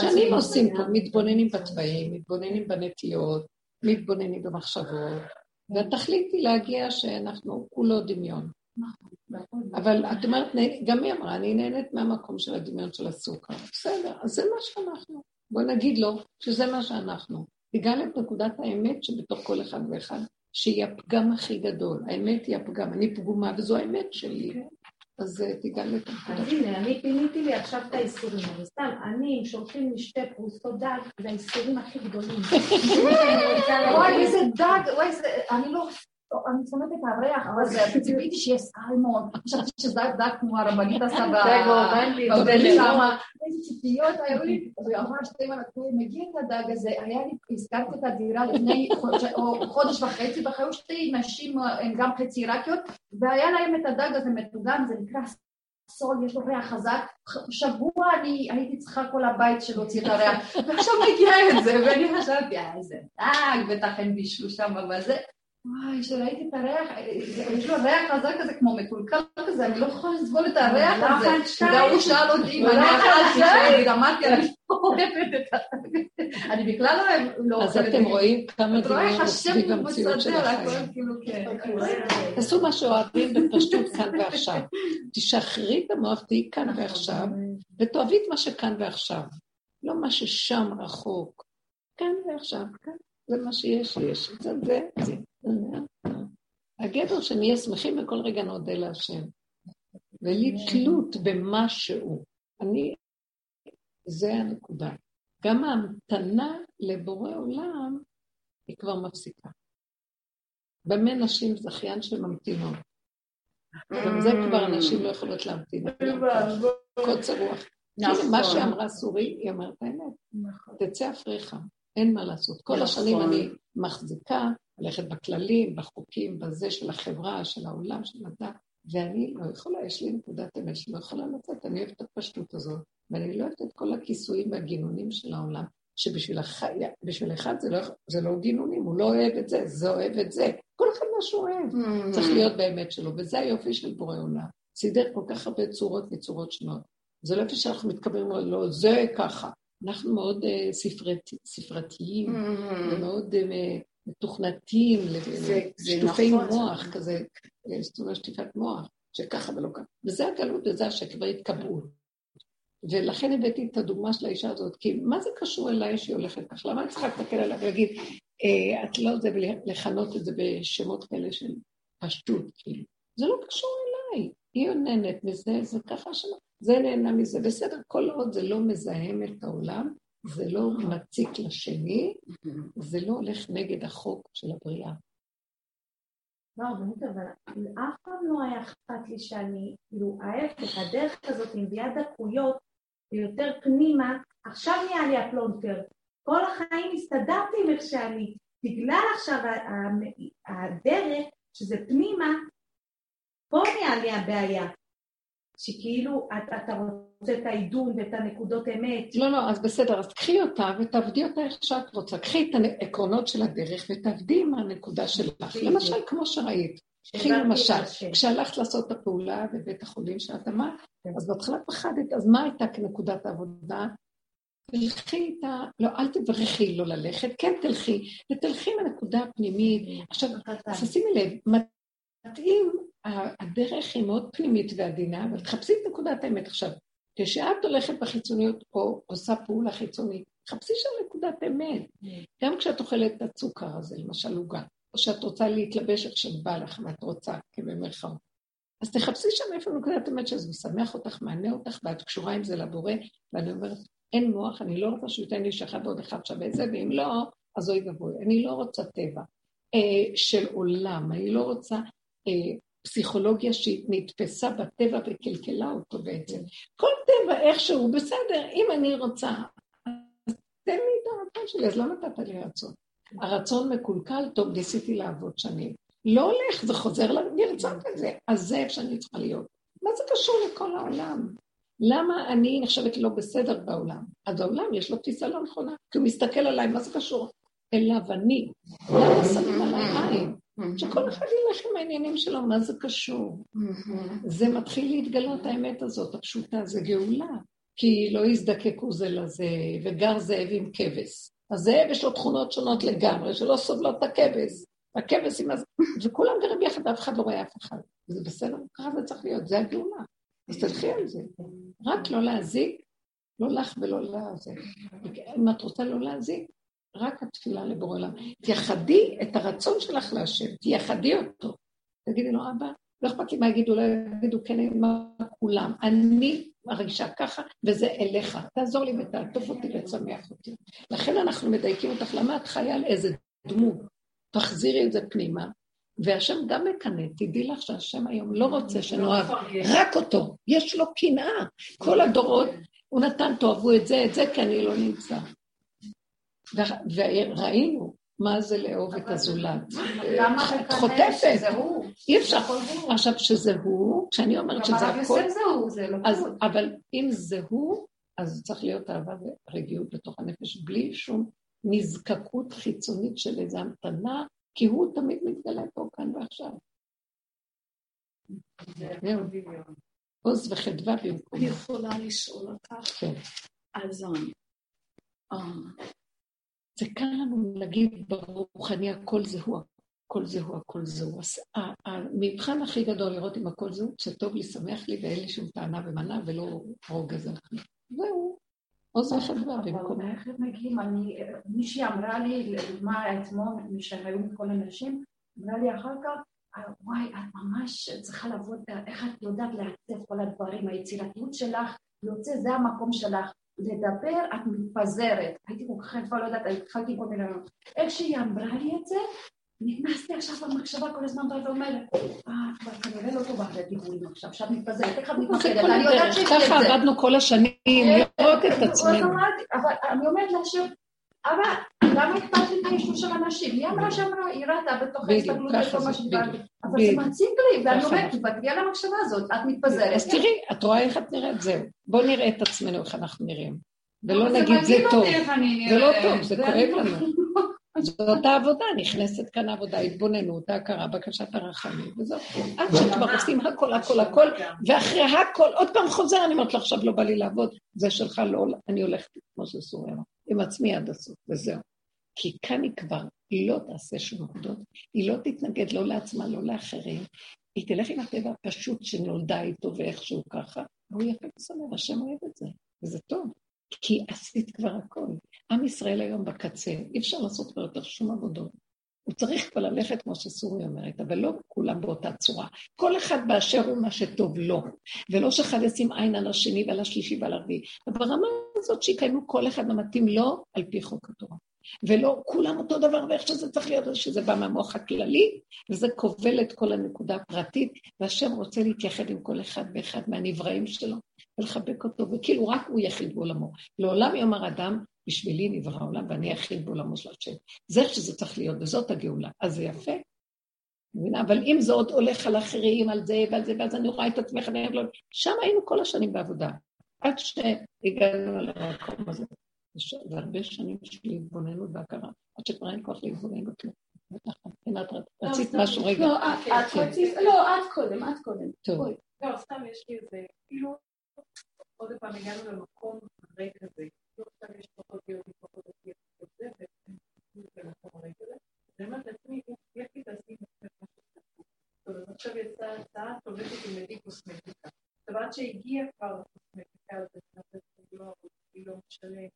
שנים עושים פה, מתבוננים בתוואים, מתבוננים בנטיות, מתבוננים במחשבות, והתכלית היא להגיע שאנחנו כולו דמיון. אבל את אומרת, גם היא אמרה, אני נהנית מהמקום של הדמיון של הסוכר. בסדר, אז זה מה שאנחנו. בוא נגיד לו שזה מה שאנחנו. תגל את נקודת האמת שבתוך כל אחד ואחד, שהיא הפגם הכי גדול. האמת היא הפגם, אני פגומה וזו האמת שלי. אז אה, תיגע את הנקודה. אז הנה, אני פיניתי לי עכשיו את האיסורים, אבל סתם, אני, שולחים לי שתי פרוסות דג, זה האיסורים הכי גדולים. וואי, איזה דג, וואי, אני לא... אני שונאת את הריח הזה, ציפיתי שיהיה סלמון, חשבתי שזה דג כמו הרבנית הסבא, איזה ציפיות היו לי, ואמרה שתי מנקות, מגיע את הדג הזה, היה לי, הזכרתי את הדירה לפני חודש וחצי, וחיו שתי נשים, הן גם חצי עיראקיות, והיה להם את הדג הזה מטוגן, זה נקרא סול, יש לו ריח חזק, שבוע אני הייתי צריכה כל הבית שלו להוציא את הריח, ועכשיו מגיע את זה, ואני חשבתי, אה, איזה דג, בטח הם בישלו שם בזה, וואי, כשראיתי את הריח, יש לו ריח חזק כזה כמו מקולקל כזה, אני לא יכולה לסבול את הריח הזה. גם הוא שאל אותי אם אני אכלתי, שאני אמרתי, אני לא אוהבת את זה. אני בכלל לא אוהבת. אז אתם רואים כמה דברים סביב המציאות של החיים. תעשו מה שאוהבים בפשטות כאן ועכשיו. תשחררי את המוח, תהיי כאן ועכשיו, ותאהבי את מה שכאן ועכשיו. לא מה ששם רחוק. כאן ועכשיו, כאן. זה מה שיש, יש. זה, זה. הגדר שנהיה שמחים וכל רגע נודה להשם. ולי תלות במשהו. אני, זה הנקודה. גם ההמתנה לבורא עולם היא כבר מפסיקה. במה נשים זכיין שממתינות? גם זה כבר נשים לא יכולות להמתין. קוצר רוח. כאילו מה נכון. שאמרה סורי, היא אמרת האמת. נכון. תצא אפריך, אין מה לעשות. כל השנים נכון. אני מחזיקה, הולכת בכללים, בחוקים, בזה של החברה, של העולם, של הדת, ואני לא יכולה, יש לי נקודת אמת שלא יכולה לצאת, אני אוהבת את הפשטות הזאת, ואני לא אוהבת את כל הכיסויים והגינונים של העולם, שבשביל החי... אחד זה לא, זה לא גינונים, הוא לא אוהב את זה, זה אוהב את זה. כל אחד מה שהוא אוהב, mm. צריך להיות באמת שלו, וזה היופי של בורא עולם. סידר כל כך הרבה צורות וצורות שונות. זה לא יופי שאנחנו מתכוונים, לא, זה ככה. אנחנו מאוד uh, ספרת, ספרתיים, mm-hmm. ומאוד uh, מתוכנתים, לשיתופי נכון. מוח כזה, זאת אומרת שטיפת מוח, שככה ולא ככה. וזה הגלות וזה השקר וההתקבעות. ולכן הבאתי את הדוגמה של האישה הזאת, כי מה זה קשור אליי שהיא הולכת ככה? למה אני צריכה להסתכל עליה ולהגיד, אה, את לא זה, ולכנות את זה בשמות כאלה של פשטות, כאילו. זה לא קשור אליי. היא נהנית מזה, זה ככה שלא. זה נהנה מזה, בסדר, כל עוד זה לא מזהם את העולם, זה לא מציק לשני, זה לא הולך נגד החוק של הבריאה. לא, באמת, אבל אף פעם לא היה אכפת לי שאני, כאילו, ההפך, הדרך הזאת עם מביאה דקויות ויותר פנימה, עכשיו נהיה לי הפלונטר. כל החיים הסתדרתי עם איך שאני. בגלל עכשיו הדרך, שזה פנימה, פה נהיה לי הבעיה. שכאילו אתה רוצה את העידון ואת הנקודות אמת. לא, לא, אז בסדר, אז קחי אותה ותעבדי אותה איך שאת רוצה. קחי את העקרונות של הדרך ותעבדי עם הנקודה שלך. למשל, כמו שראית. קחי למשל, כשהלכת לעשות את הפעולה בבית החולים שאת אמרת, כן. אז בהתחלה פחדת, אז מה הייתה כנקודת העבודה? תלכי איתה, לא, אל תברכי לא ללכת, כן תלכי, ותלכי מהנקודה הפנימית. עכשיו, שימי לב, מתאים הדרך היא מאוד פנימית ועדינה, אבל תחפשי את נקודת האמת עכשיו. כשאת הולכת בחיצוניות או עושה פעולה חיצונית, תחפשי שם נקודת אמת. גם כשאת אוכלת את הסוכר הזה, למשל עוגה, או שאת רוצה להתלבש איך שאת באה לך ואת רוצה, כבמירכאות. אז תחפשי שם איפה נקודת אמת שזה משמח אותך, מענה אותך, ואת קשורה עם זה לבורא, ואני אומרת, אין מוח, אני לא רוצה שהוא ייתן לי שאחד ועוד אחד שווה זה, ואם לא, אז אוי ואבוי. אני לא רוצה טבע אה, של עולם, אני לא רוצה אה, פסיכולוגיה שנתפסה בטבע וקלקלה אותו בעצם. כל טבע איכשהו בסדר, אם אני רוצה, אז תן לי את הרצון שלי, אז לא נתת לי רצון. הרצון מקולקל, טוב, ניסיתי לעבוד שנים. לא הולך, זה חוזר לרצות את זה, אז זה איפה שאני צריכה להיות. מה זה קשור לכל העולם? למה אני נחשבת לא בסדר בעולם? אז העולם יש לו תפיסה לא נכונה, כי הוא מסתכל עליי, מה זה קשור? אליו אני. למה שמים עליי עין? שכל אחד ילך עם העניינים שלו, מה זה קשור? זה מתחיל להתגלות האמת הזאת, הפשוטה, זה גאולה. כי לא יזדקקו זה לזה, וגר זאב עם כבש. הזאב יש לו תכונות שונות לגמרי, שלא סובלות את הכבש. הכבש עם הזאב, וכולם גרים יחד, אף אחד לא רואה אף אחד. זה בסדר, ככה זה צריך להיות, זה הגאולה. אז תלכי על זה. רק לא להזיק, לא לך ולא לזה. אם את רוצה לא להזיק, רק התפילה לבורא עולם. תייחדי את הרצון שלך להשם, תייחדי אותו. תגידי לו, אבא, לא אכפת לי מה יגידו, לא יגידו, כן, מה כולם. אני מרגישה ככה, וזה אליך. תעזור לי ותעטוף אותי ותשמח אותי. לכן אנחנו מדייקים אותך, למה את חיה על איזה דמות? תחזירי את זה פנימה, והשם גם מקנא, תדעי לך שהשם היום לא רוצה שנאהב רק אותו, יש לו קנאה. כל הדורות, הוא נתן, תאהבו את זה, את זה, כי אני לא נמצא. וראינו מה זה לאהוב את הזולת. את חוטפת. אי אפשר. עכשיו, שזה הוא, כשאני אומרת שזה הכל... לא אבל אם זה הוא, אז צריך להיות אהבה ורגיעות בתוך הנפש, בלי שום נזקקות חיצונית של איזו המתנה, כי הוא תמיד מתגלה פה כאן ועכשיו. עוז וחדווה במקום. אני יכולה לשאול אותך? כן. אז זה קל לנו להגיד ברוחני הכל זה הוא, הכל זה הוא, הכל זה הוא. המבחן הכי גדול לראות אם הכל זה הוא, שטוב לי, שמח לי ואין לי שום טענה ומנה ולא רוגז אנחנו. זהו. עוז וחדווה במקום. אבל איך מגיעים? מישהי אמרה לי, לדוגמה אתמול, מי שהיו כל הנשים, אמרה לי אחר כך, וואי, את ממש צריכה לעבוד, איך את יודעת לעצב כל הדברים, היצירתיות שלך, יוצא, זה המקום שלך. לדבר, את מתפזרת. הייתי כל כך יפה, לא יודעת, התחלתי כל מיני... איך שהיא אמרה לי את זה, נכנסתי עכשיו במחשבה כל הזמן באה ואומרת, אה, כבר כנראה לא טובה לדיבורים עכשיו, עכשיו מתפזרת, איך את מתפזרת? אני יודעת שיש את זה. ככה עבדנו כל השנים, לראות את עצמנו. אבל אני אומרת לה אבל למה אכפת לי מהאישור של אנשים? היא אמרה שאמרה, היא ראתה בתוך ההסתגלות את כל מה שדיברתי. אבל זה מציק לי, ואני אומרת, תוותרי על המחשבה הזאת, את מתפזרת. אז תראי, את רואה איך את נראית? זהו. בואו נראה את עצמנו איך אנחנו נראים. ולא נגיד זה טוב. זה לא טוב, זה כואב לנו. זאת העבודה, נכנסת כאן העבודה, התבוננות, ההכרה, בקשת הרחמים, וזאת. עד שכבר עושים הכל, הכל, הכל, ואחרי הכל, עוד פעם חוזר, אני אומרת לו, עכשיו לא בא לי לעבוד, זה שלך לא, אני הולכת, כמו שסוריה עם עצמי עד הסוף, וזהו. כי כאן היא כבר לא תעשה שום עבודות, היא לא תתנגד לא לעצמה, לא לאחרים, היא תלך עם הטבע הפשוט שנולדה איתו ואיכשהו ככה, והוא יפה ושמח, השם אוהב את זה, וזה טוב. כי עשית כבר הכל. עם ישראל היום בקצה, אי אפשר לעשות כבר יותר שום עבודות. הוא צריך כבר ללכת, כמו שסורי אומרת, אבל לא כולם באותה צורה. כל אחד באשר הוא מה שטוב לו, ולא שאחד ישים עין על השני ועל השלישי ועל הרביעי. ברמה הזאת שיקיימו כל אחד המתאים לו על פי חוק התורה. ולא כולם אותו דבר ואיך שזה צריך להיות, שזה בא מהמוח הכללי, וזה כובל את כל הנקודה הפרטית, והשם רוצה להתייחד עם כל אחד ואחד מהנבראים שלו, ולחבק אותו, וכאילו רק הוא יחיד בעולמו. לעולם יאמר אדם, בשבילי נברא העולם ואני יחיד בעולמו של השם. זה איך שזה צריך להיות, וזאת הגאולה. אז זה יפה. מבינה? אבל אם זה עוד הולך על אחרים, על זה ועל זה, ואז אני רואה את עצמך, לא... שם היינו כל השנים בעבודה, עד שהגענו למקום הזה. זה הרבה שנים של התבוננות והכרה, עד שכבר אין כוח להתבונן בכלום. רצית משהו רגע. לא, את רצית, לא, את קודם, את קודם. טוב. לא, סתם יש לי איזה, כאילו, עוד פעם הגענו למקום ריק כזה. כאילו עכשיו יש פחות יהודים, פחות דתיים, וזה, במקום הריק הזה. אני אומרת לעצמי, יש לי את אז עכשיו יצאה הצעה, טובקת עם מדי קוסמטיקה. עכשיו עד שהגיעה כבר הזאת, אני לא משלם.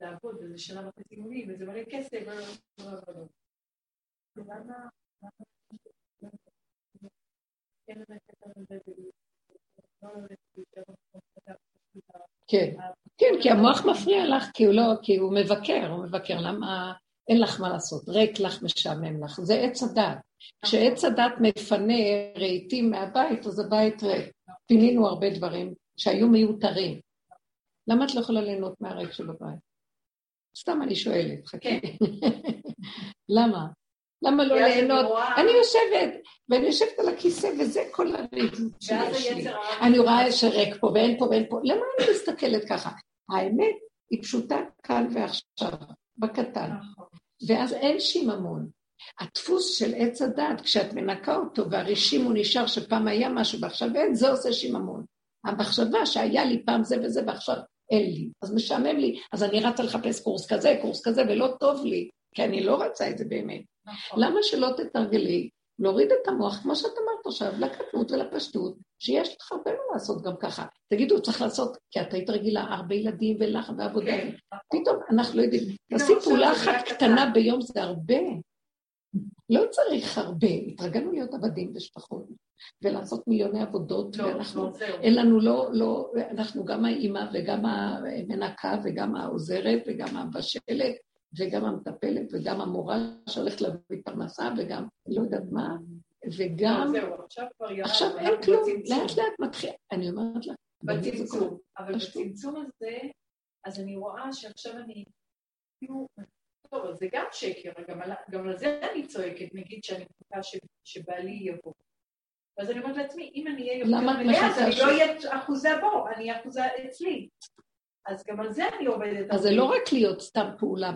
לעבוד, וזה שנה וחצי אימונים, וזה מלא כסף, ולמה... כן, כן, כי המוח מפריע לך, כי הוא לא, כי הוא מבקר, הוא מבקר, למה אין לך מה לעשות, ריק לך, משעמם לך, זה עץ הדת. כשעץ הדת מפנה רהיטים מהבית, אז הבית ריק. פינינו הרבה דברים שהיו מיותרים. למה את לא יכולה ליהנות מהריק שבבית? סתם אני שואלת, חכה. כן. למה? למה לא ליהנות? אני יושבת, ואני יושבת על הכיסא, וזה כל הריק שיש לי. אני רואה שריק פה ואין פה ואין פה. למה אני מסתכלת ככה? האמת היא פשוטה כאן ועכשיו, בקטן. נכון. ואז אין שיממון. הדפוס של עץ הדת, כשאת מנקה אותו והרישים הוא נשאר שפעם היה משהו ועכשיו אין, זה עושה שיממון. המחשבה שהיה לי פעם זה וזה ועכשיו אין לי, אז משעמם לי, אז אני רצה לחפש קורס כזה, קורס כזה, ולא טוב לי, כי אני לא רצה את זה באמת. נכון. למה שלא תתרגלי להוריד את המוח, כמו שאת אמרת עכשיו, לקטנות ולפשטות, שיש לך הרבה מה לעשות גם ככה. תגידו, צריך לעשות, כי את היית רגילה, הרבה ילדים ולך ועבודה. כן, נכון. פתאום אנחנו לא יודעים, תעשי פעולה אחת קטנה ביום זה הרבה. לא צריך הרבה, התרגלנו להיות עבדים ושפחות, ולעשות מיליוני עבודות, לא, ואנחנו, לא, אין לנו לא, לא, אנחנו גם האימא וגם המנקה וגם העוזרת וגם המבשלת וגם המטפלת וגם המורה שהולכת להביא פרנסה וגם לא יודעת מה, וגם... לא, עכשיו כבר ירד. עכשיו אין כלום, לאט לאט מתחיל, אני אומרת לך. בצמצום, אבל בצמצום הזה, אז אני רואה שעכשיו אני, כאילו, טוב, זה גם שקר, גם על, גם על זה אני צועקת, נגיד שאני מחכה שבעלי יבוא. ואז אני אומרת לעצמי, אם אני אהיה יותר מלאה, אז אני לא אהיה אחוזה בו, אני אהיה אחוזה אצלי. אז גם על זה אני עובדת. אז זה לא רק להיות סתם פעולה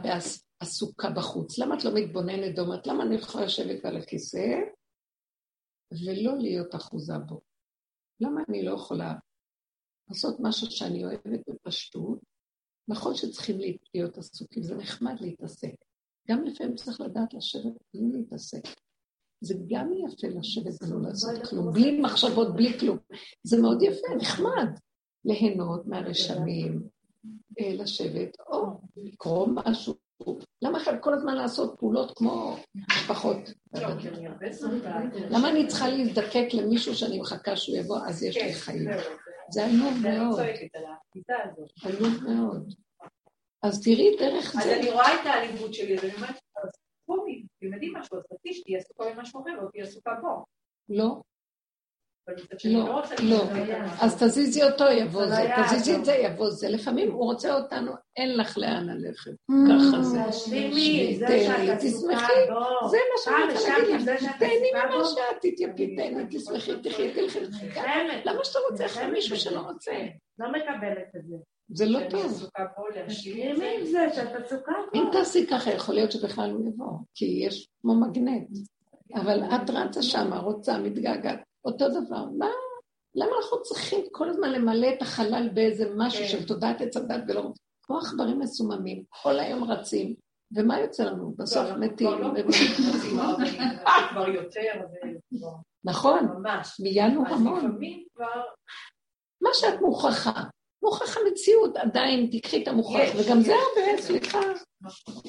עסוקה בחוץ. למה את לא מתבוננת ואומרת, למה אני יכולה לשבת על הכיסא ולא להיות אחוזה בו? למה אני לא יכולה לעשות משהו שאני אוהבת בפשטות, נכון שצריכים להיות עסוקים, זה נחמד להתעסק. גם לפעמים צריך לדעת לשבת בלי להתעסק. זה גם יפה לשבת ולא לעשות כלום, בלי מחשבות, בלי כלום. זה מאוד יפה, נחמד. ליהנות מהרשמים, אה, לשבת, או לקרוא משהו, למה חייב כל הזמן לעשות פעולות כמו משפחות? למה אני צריכה להזדקק למישהו שאני מחכה שהוא יבוא, אז יש לי חיים? זה עלוב מאוד. עלוב מאוד. אז תראי דרך זה. אז אני רואה את העליבות שלי, אז אני אומרת, קומי, תלמדי משהו, אז חצי שתהיה עסוקה במשהו אחר, לא תהיה עסוקה בו. לא. לא, לא. אז תזיזי אותו, יבוא זה. תזיזי את זה, יבוא זה. לפעמים הוא רוצה אותנו, אין לך לאן ללכת. ככה זה. תשלימי, זה תשמחי. זה מה שאני רוצה להגיד לך. תהני ממה שאת, תתייפי, תהני, תשמחי, תחי, תלכי. למה שאתה רוצה אחרי מישהו שלא רוצה? לא מקבלת את זה. זה לא טוב. אם תעשי ככה, יכול להיות שבכלל הוא יבוא, כי יש כמו מגנט. אבל את רצה שמה, רוצה, מתגעגעת. אותו דבר. מה? למה אנחנו צריכים כל הזמן למלא את החלל באיזה משהו כן. של תודעת עץ הדת ולא... כמו עכברים מסוממים, כל היום רצים, ומה יוצא לנו? בסוף לא, מתים. כבר לא יותר. נכון, מיינו המון. מה שאת מוכרחה. מוכרח המציאות, עדיין תקחי את המוכרח, וגם זה הרבה, סליחה,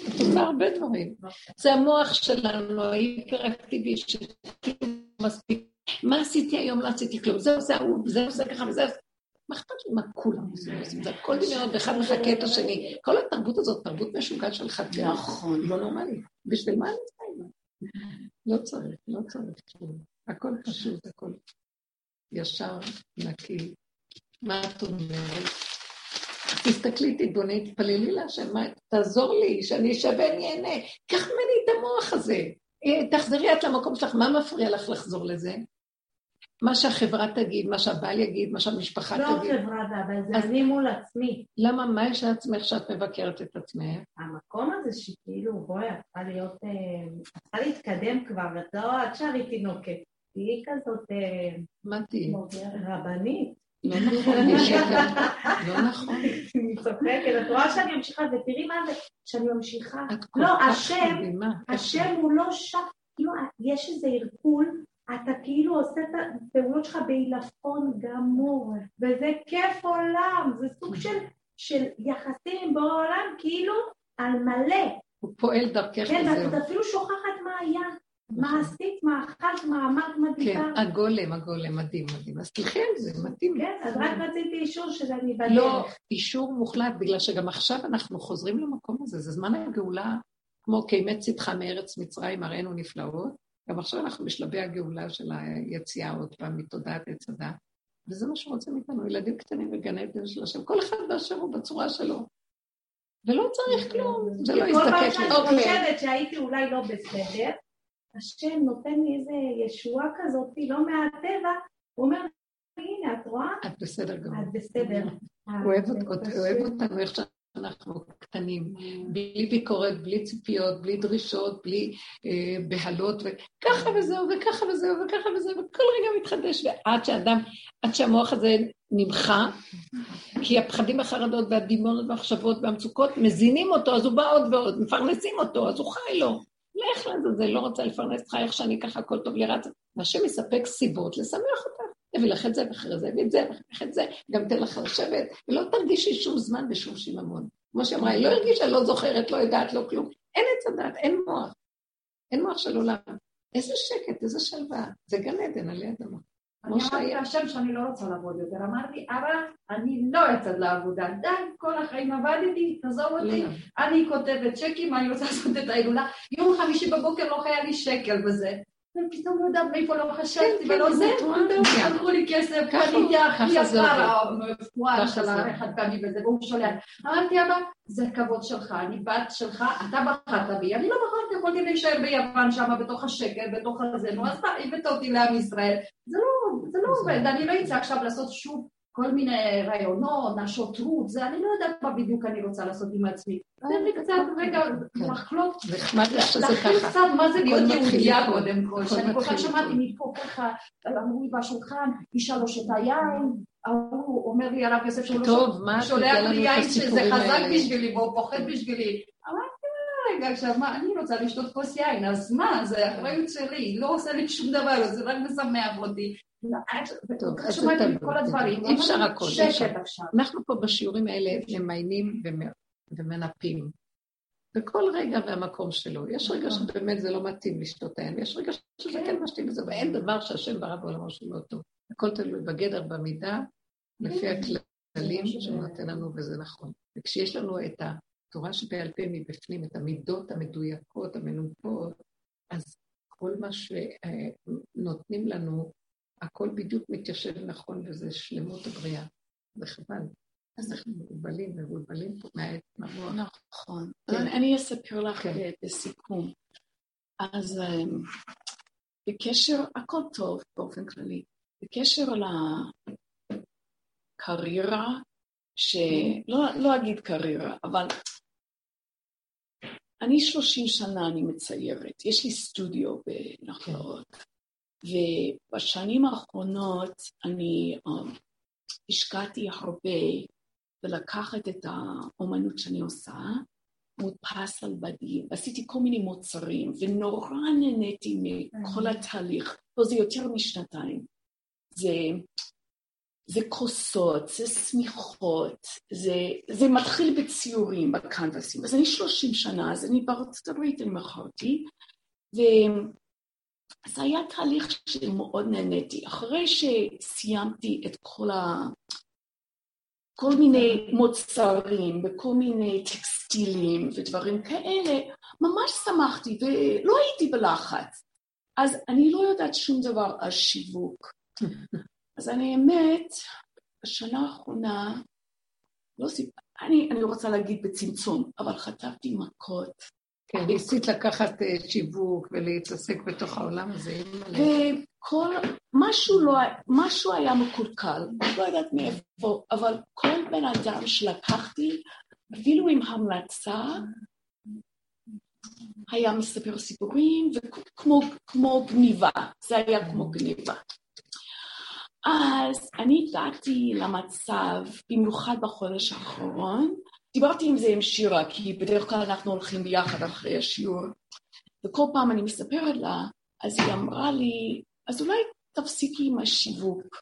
את עושה הרבה דברים. זה המוח שלנו, ההיפראקטיבי, שכאילו מספיק. מה עשיתי היום? לא עשיתי כלום. זה עושה ההוא, זה עושה ככה וזה... מה אכפת לי מה כולם עושים? זה הכל דמיון, ואחד מחכה את השני. כל התרבות הזאת, תרבות משוגעת של חכה. נכון. לא נורמלי. בשביל מה אני צריכה? לא צריך, לא צריך כלום. הכל פשוט, הכל ישר, נקי, מה את אומרת? תסתכלי, תתבונני, תתפללי להשם, תעזור לי, שאני אשב ואני אהנה. קח ממני את המוח הזה. אה, תחזרי את למקום שלך, מה מפריע לך לחזור לזה? מה שהחברה תגיד, מה שהבעל יגיד, מה שהמשפחה לא תגיד. לא חברה והבעל, זה אז... אני מול עצמי. למה, מה יש לעצמך שאת מבקרת את עצמך? המקום הזה שכאילו, בואי, את צריכה להיות, את אה, צריכה להתקדם כבר, את לא, את שרי תינוקת. תהיי כזאת... אה, מה תהיי? רבנית. לא נכון, לא נכון. אני צוחקת, את רואה שאני ממשיכה, ותראי מה זה, שאני ממשיכה. לא, השם, השם הוא לא שם, כאילו, יש איזה ערפול, אתה כאילו עושה את הפעולות שלך בעילפון גמור, וזה כיף עולם, זה סוג של יחסים בעולם, כאילו על מלא. הוא פועל דרכך וזהו. כן, ואת אפילו שוכחת מה היה. מה עשית, מה אכלת, מה אמרת, מה דיברת. כן, הגולם, הגולם, מדהים, מדהים. אז תלכי על זה, מתאים. כן, אז רק רציתי אישור שזה אני בדרך. לא, אישור מוחלט, בגלל שגם עכשיו אנחנו חוזרים למקום הזה, זה זמן הגאולה, כמו כימי צדך מארץ מצרים, הראינו נפלאות. גם עכשיו אנחנו בשלבי הגאולה של היציאה עוד פעם מתודעת עץ הדת, וזה מה שרוצים מאיתנו, ילדים קטנים בגן עדן של השם, כל אחד באשר הוא בצורה שלו. ולא צריך כלום, זה לא יזדקק. כל פעם שאני. חושבת שהייתי אולי לא בסדר, השם נותן לי איזה ישועה כזאת, לא מהטבע, הוא אומר, הנה, את רואה? את בסדר גמור. את בסדר. אוהב אותנו איך שאנחנו קטנים, בלי ביקורת, בלי ציפיות, בלי דרישות, בלי אה, בהלות, וככה וזהו, וככה וזהו, וככה וזהו, וכל רגע מתחדש, ועד שאדם, עד שהמוח הזה נמחה, כי הפחדים, החרדות והדימונות והמחשבות והמצוקות מזינים אותו, אז הוא בא עוד ועוד, מפרנסים אותו, אז הוא חי לו. לך לעזאזל, לא רוצה לפרנס אותך איך שאני ככה, הכל טוב לי רץ. והשם מספק סיבות לשמח אותך. יביא לך את זה, ואחרי זה יביא את זה, ואחרי לך את זה, גם תן לך לשבת, ולא תרגישי שום זמן ושום שיממון. כמו שאמרה, היא לא הרגישה, לא זוכרת, לא יודעת, לא כלום. אין עץ הדת, אין מוח. אין מוח של עולם. איזה שקט, איזה שלווה. זה גן עדן עלי אדמה. אני אמרתי להשם שאני לא רוצה לעבוד יותר. אמרתי, אבא, אני לא יוצאת לעבודה. די, כל החיים עבדתי, תעזוב אותי. אני כותבת צ'קים, אני רוצה לעשות את ההילולה. יום חמישי בבוקר לא חיה לי שקל בזה. ופתאום לא יודעת מאיפה לא חשבתי, כן, ולא כן, זה, לקחו לי כסף, קניתי הכי יקר, המפואר של החד פעמי וזה, והוא שולח. אמרתי, אבא, זה כבוד שלך, אני בת שלך, אתה בחרת בי, אני לא בחרתי, יכולתי להישאר ביוון שם, בתוך השקל, בתוך הזה, נו, אז הבאת אותי לעם ישראל. זה לא, לא עובד, אני לא אצא עכשיו לעשות שוב כל מיני רעיונות, השוטרות, זה, אני לא יודעת מה בדיוק אני רוצה לעשות עם עצמי. תן לי קצת רגע לחלות, ככה. להכיר קצת מה זה להיות יהודייה קודם כל, שאני כל כך שמעתי מפה ככה, אמרו לי בשולחן, אישה לא שותה יין, ההוא אומר לי הרב יוסף שהוא לא שולח לי יין שזה חזק בשבילי והוא פוחד בשבילי. אמרתי, רגע, עכשיו מה, אני רוצה לשתות כוס יין, אז מה, זה אחריות שלי, לא עושה לי שום דבר, זה רק משמח אותי. טוב, אז אי אפשר הכל, אי אפשר. אנחנו פה בשיעורים האלה ממיינים ומנפים. וכל רגע והמקום שלו. יש רגע שבאמת זה לא מתאים לשתות היין, ויש רגע שזה כן משתים בזה, ואין דבר שהשם ברא בעולמו שהוא לא טוב. הכל תלוי בגדר, במידה, לפי הכללים שהוא נותן לנו, וזה נכון. וכשיש לנו את התורה שבעל פה מבפנים, את המידות המדויקות, המנופות, אז כל מה שנותנים לנו, הכל בדיוק מתיישב נכון, וזה שלמות הבריאה. וחבל. אז אנחנו מבולבלים, מבולבלים פה מהעת מהמוח. נכון. כן. אני אספר לך כן. בסיכום. אז אמ, בקשר, הכל טוב באופן כללי. בקשר לקריירה, שלא לא אגיד קריירה, אבל אני שלושים שנה אני מציירת, יש לי סטודיו בנחלאות, ובשנים האחרונות אני um, השקעתי הרבה בלקחת את האומנות שאני עושה, מודפס על בדים, עשיתי כל מיני מוצרים, ונורא נהניתי מכל התהליך, פה זה יותר משנתיים. זה, זה כוסות, זה שמיכות, זה, זה מתחיל בציורים, בקנבסים. אז אני שלושים שנה, אז אני בארצות הברית, אני מכרתי, וזה היה תהליך שמאוד נהניתי. אחרי שסיימתי את כל ה... כל מיני מוצרים וכל מיני טקסטילים ודברים כאלה, ממש שמחתי ולא הייתי בלחץ. אז אני לא יודעת שום דבר על שיווק. אז אני אמת, בשנה האחרונה, לא סיפ... אני, אני רוצה להגיד בצמצום, אבל חטפתי מכות. כן, ניסית לקחת אה, שיווק ולהתעסק בתוך העולם הזה. וכל, משהו, לא, משהו היה מקולקל, לא יודעת מאיפה, אבל כל בן אדם שלקחתי, אפילו עם המלצה, היה מספר סיפורים, וכמו גניבה, זה היה כמו גניבה. אז אני הגעתי למצב, במיוחד בחודש האחרון, דיברתי עם זה עם שירה, כי בדרך כלל אנחנו הולכים ביחד אחרי השיעור, וכל פעם אני מספרת לה, אז היא אמרה לי, אז אולי תפסיקי עם השיווק.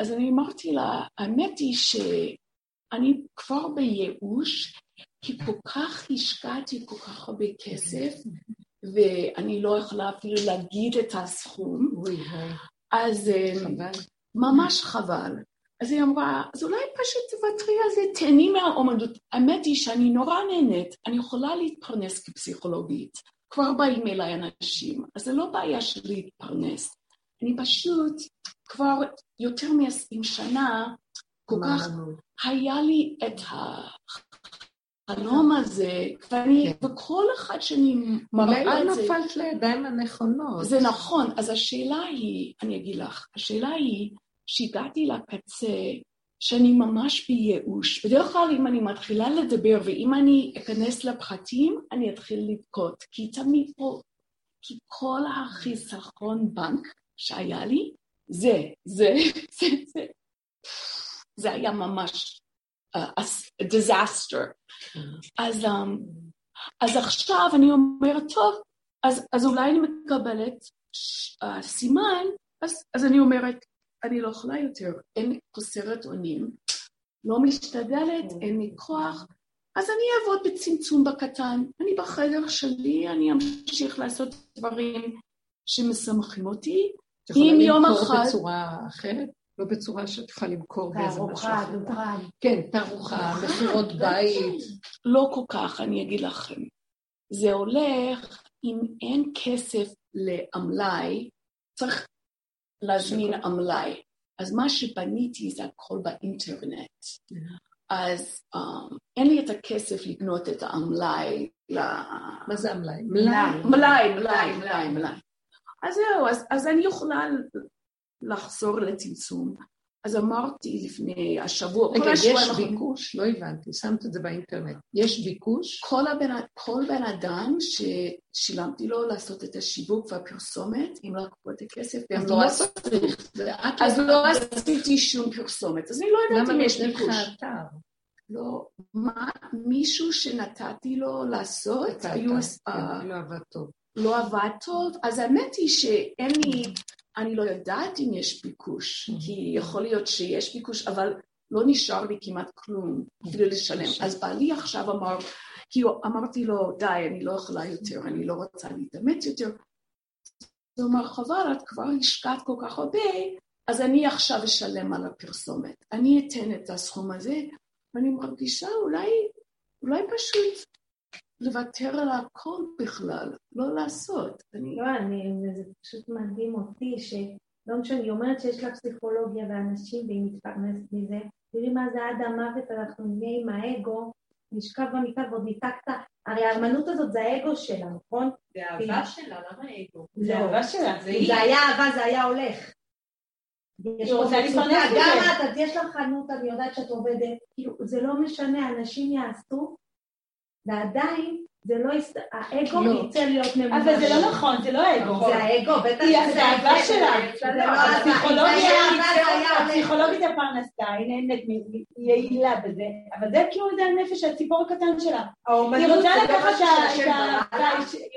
אז אני אמרתי לה, האמת היא שאני כבר בייאוש, כי כל כך השקעתי כל כך הרבה כסף, ואני לא יכולה אפילו להגיד את הסכום. אז חבל. ממש חבל. אז היא אמרה, אז אולי פשוט תוותרי על זה, תהני מהאומנות. האמת היא שאני נורא נהנית, אני יכולה להתפרנס כפסיכולוגית. כבר באים אליי אנשים, אז זה לא בעיה של להתפרנס. אני פשוט כבר יותר מ-20 שנה, כל כך היה לי את החלום הזה, ואני, כן. וכל אחד שאני מראה את זה... לא נפלת לידיים הנכונות. זה נכון, אז השאלה היא, אני אגיד לך, השאלה היא, שהגעתי לקצה שאני ממש בייאוש. בדרך כלל אם אני מתחילה לדבר ואם אני אכנס לפחתים, אני אתחיל לבכות, כי תמיד פה, כי כל החיסכון בנק שהיה לי, זה, זה, זה, זה, זה היה ממש uh, disaster. אז, um, אז עכשיו אני אומרת, טוב, אז, אז אולי אני מקבלת uh, סימן, אז, אז אני אומרת, אני לא יכולה יותר, אין חוסרת אונים, לא משתדלת, כן. אין לי כוח, אז אני אעבוד בצמצום בקטן. אני בחדר שלי, אני אמשיך לעשות דברים שמשמחים אותי. אם יום אחד... יכולה למכור בצורה אחרת? לא בצורה שאת יכולה למכור באיזה משהו אחר. תערוכה, כן, תערוכה, מכירות בית. לא כל כך, אני אגיד לכם. זה הולך, אם אין כסף לעמלאי, צריך להזמין המלאי. אז מה שבניתי זה הכל באינטרנט. אז um, אין לי את הכסף לקנות את המלאי. מה זה המלאי? מלאי. מלאי, מלאי, מלאי, מלאי. אז זהו, אז, אז אני יכולה לחזור לצמצום. אז אמרתי לפני השבוע, רגע, יש ביקוש? לא הבנתי, שמת את זה באינטרנט. יש ביקוש? כל, הבן, כל בן אדם ששילמתי לו לעשות את השיווק והפרסומת, אם לא לקחו את הכסף, והם לא, לא עשו, אז לא עשיתי שום פרסומת. אז אני לא יודעת אם יש ביקוש. למה לא דרך האתר? לא, מה, מישהו שנתתי לו לעשות, היו... כן, לא עבד טוב. לא עבד טוב, אז האמת היא שאין לי... אני לא יודעת אם יש ביקוש, mm-hmm. כי יכול להיות שיש ביקוש, אבל לא נשאר לי כמעט כלום, אפילו לשלם. אז בעלי עכשיו אמר, כי אמרתי לו, די, אני לא יכולה יותר, אני לא רוצה להתאמץ יותר. הוא אמר, חבל, את כבר השקעת כל כך הרבה, אז אני עכשיו אשלם על הפרסומת. אני אתן את הסכום הזה, ואני מרגישה אולי, אולי פשוט לוותר על הכל בכלל, לא לעשות. אני... לא, אני, זה פשוט מדהים אותי, שלא משנה, היא אומרת שיש לה פסיכולוגיה ואנשים והיא מתפרנסת מזה, תראי מה זה עד המוות, אנחנו נהיה עם האגו, נשכב במיטה ועוד ניתקת, הרי האמנות הזאת זה האגו שלה, נכון? זה אהבה שלה, למה אגו? זה אהבה שלה, זה היה אהבה, זה היה הולך. יש רוצה להתפרנס מזה. גם את, יש לך חנות, אני יודעת שאת עובדת, כאילו, זה לא משנה, אנשים יעשו, ועדיין זה לא, האגו לא. יצא להיות ממומש. אבל זה לא נכון, זה לא האגו. זה האגו, בטח זה האהבה שלה. לא הפסיכולוגית הפרנסה, היא נהנית יעילה בזה, אבל זה כאילו זה הנפש, הציפור הקטן שלה. היא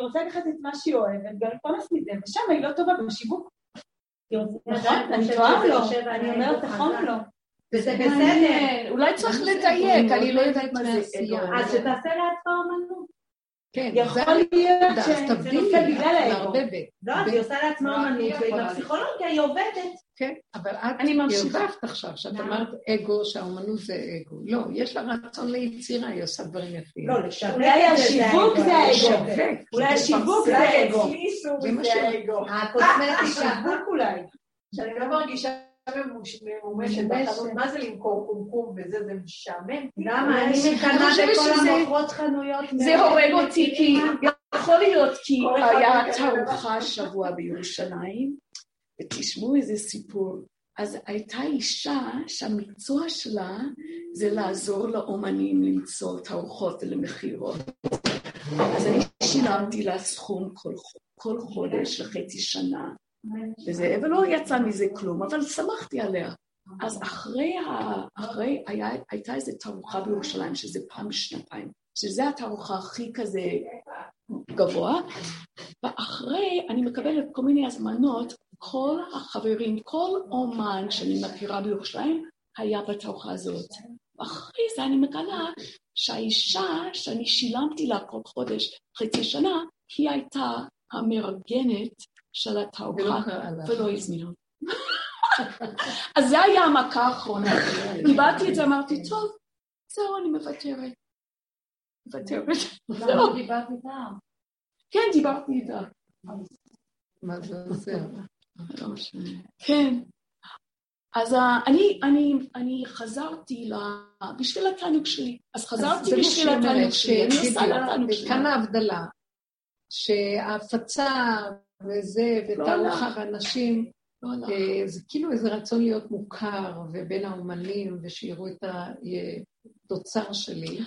רוצה לקחת את מה שהיא אוהבת ולפרנס מזה, ושם היא לא טובה בשיווק. נכון, אני טועה או לא? אני אומרת נכון לא? וזה בסדר. אולי צריך לדייק, אני לא יודעת מה זה עשייה. אז שתעשה לעצמה אמנות. כן, יכול להיות שזה נופל בגלל האגו. לא, אז היא עושה לעצמה אמנות, ועם הפסיכולוגיה היא עובדת. כן, אבל את ערבבת עכשיו, שאת אמרת אגו, שהאומנות זה אגו. לא, יש לה רצון ליצירה, היא עושה דברים יפים. לא, אולי השיווק זה האגו. אולי השיווק זה האגו. זה האגו. השיווק אולי. שאני לא מרגישה ממומשת מה זה למכור קומקום וזה, זה משעמם. למה? אני מקנאה בכל המוכרות חנויות. זה הורג אותי, כי יכול להיות כי היה תערוכה שבוע בירושלים, ותשמעו איזה סיפור. אז הייתה אישה שהמקצוע שלה זה לעזור לאומנים למצוא תערוכות למכירות. אז אני שילמתי לה סכום כל, כל חודש לחצי שנה. וזה, ולא יצא מזה כלום, אבל שמחתי עליה. אז אחרי, ה, אחרי היה, הייתה איזו תערוכה בירושלים, שזה פעם בשנתיים, שזה התערוכה הכי כזה גבוה, ואחרי אני מקבלת כל מיני הזמנות, כל החברים, כל אומן שאני מכירה בירושלים, היה בתערוכה הזאת. ואחרי זה אני מגלה שהאישה שאני שילמתי לה כל חודש, חצי שנה, היא הייתה המארגנת של התערוכה, ולא הזמינו. אז זה היה המכה האחרונה. קיבלתי את זה, אמרתי, טוב, זהו, אני מוותרת. מוותרת. זהו. דיברת איתה? כן, דיברתי איתה. מה זה עושה? לא. כן. אז אני, אני, אני חזרתי בשביל התענוג שלי. אז חזרתי בשביל התענוג שלי, אני עושה לתענוג שלי. כאן ההבדלה, שההפצה וזה, ותערוכה ואנשים, זה כאילו איזה רצון להיות מוכר, ובין האומנים, ושיראו את התוצר שלי.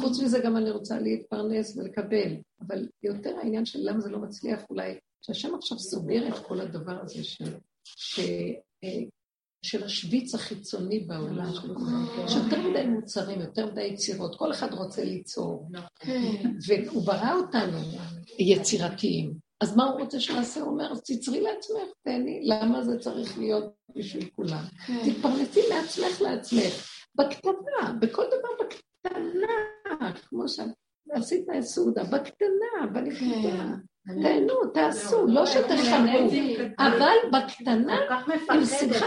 חוץ מזה גם אני רוצה להתפרנס ולקבל, אבל יותר העניין של למה זה לא מצליח, אולי שהשם עכשיו סוגר את כל הדבר הזה של, ש, של השוויץ החיצוני בעולם, שיותר מדי מוצרים, יותר מדי יצירות, כל אחד רוצה ליצור, והוא ברא אותנו יצירתיים. אז מה הוא רוצה שנעשה? הוא אומר, אז תצרי לעצמך, תהני, למה זה צריך להיות בשביל כולם? כן. תתפרנסי מעצמך לעצמך, בקטנה, בכל דבר בקטנה, כמו שעשית סעודה, בקטנה, בנקודה. כן. תהנו, תעשו, לא שתחנכו, אבל בקטנה, עם שמחה,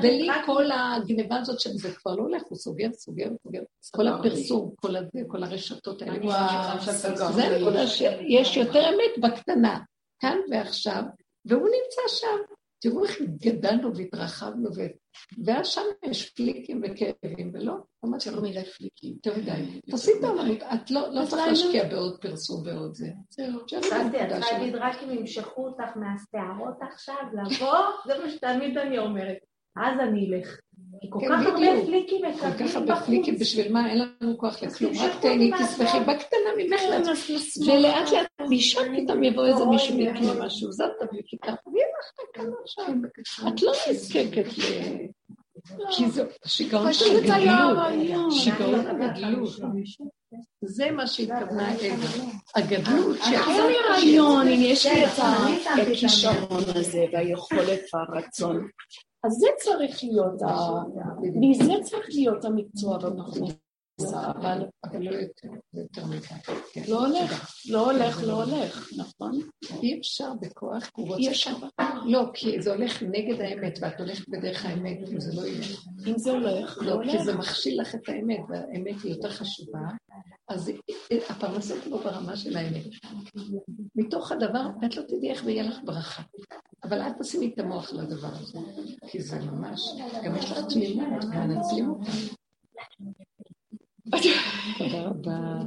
בלי כל הגניבה הזאת שזה כבר לא הולך, הוא סוגר, סוגר, סוגר, כל הפרסום, כל הרשתות האלה. זה נקודה שיש יותר אמת בקטנה, כאן ועכשיו, והוא נמצא שם. תראו איך גדלנו והתרחבנו, ואז שם יש פליקים וכאבים, ולא, לא יותר מדי פליקים. יותר מדי. תעשי את העולמות, את לא, לא צריכה להשקיע בעוד פרסום ועוד זה. זהו. את צריכה להגיד רק אם ימשכו אותך מהשערות עכשיו, לבוא, זה מה שתמיד אני אומרת. אז אני אלך. כל כן, כך הרבה פליקים. כל כך הרבה פליקים, בשביל מה? אין לנו כוח לכלום. רק תהני, תשמחי בקטנה ממך לעצמך. ולאט לאט משם פתאום יבוא איזה מישהו ויקנה משהו, זאת תביא כיתה, ויהיה לך כמה עכשיו. את לא נזקקת ל... כי זה שיגעון של הגדלות. שיגעון הגדלות. זה מה שהתכוונה הגדלות. אין לי רעיון, אם יש לי את הכישרון הזה והיכולת והרצון. אז זה צריך להיות, מזה צריך להיות המקצוע עושה, אבל... אבל לא יותר, יותר מדי. כן, לא הולך, לא הולך, לא הולך, נכון? אי אפשר בכוח, רוצה אי אפשר. לא, כי זה הולך נגד האמת, ואת הולכת בדרך האמת, אם זה לא יהיה. אם זה הולך, לא לא, כי הולך. זה מכשיל לך את האמת, והאמת היא יותר חשובה, אז הפרנסות לא ברמה של האמת. מתוך הדבר, את לא תדעי איך ויהיה לך ברכה. אבל אל תשימי את המוח לדבר הזה, כי זה ממש, גם יש לך תמימות, מנצלים אותה. תודה רבה.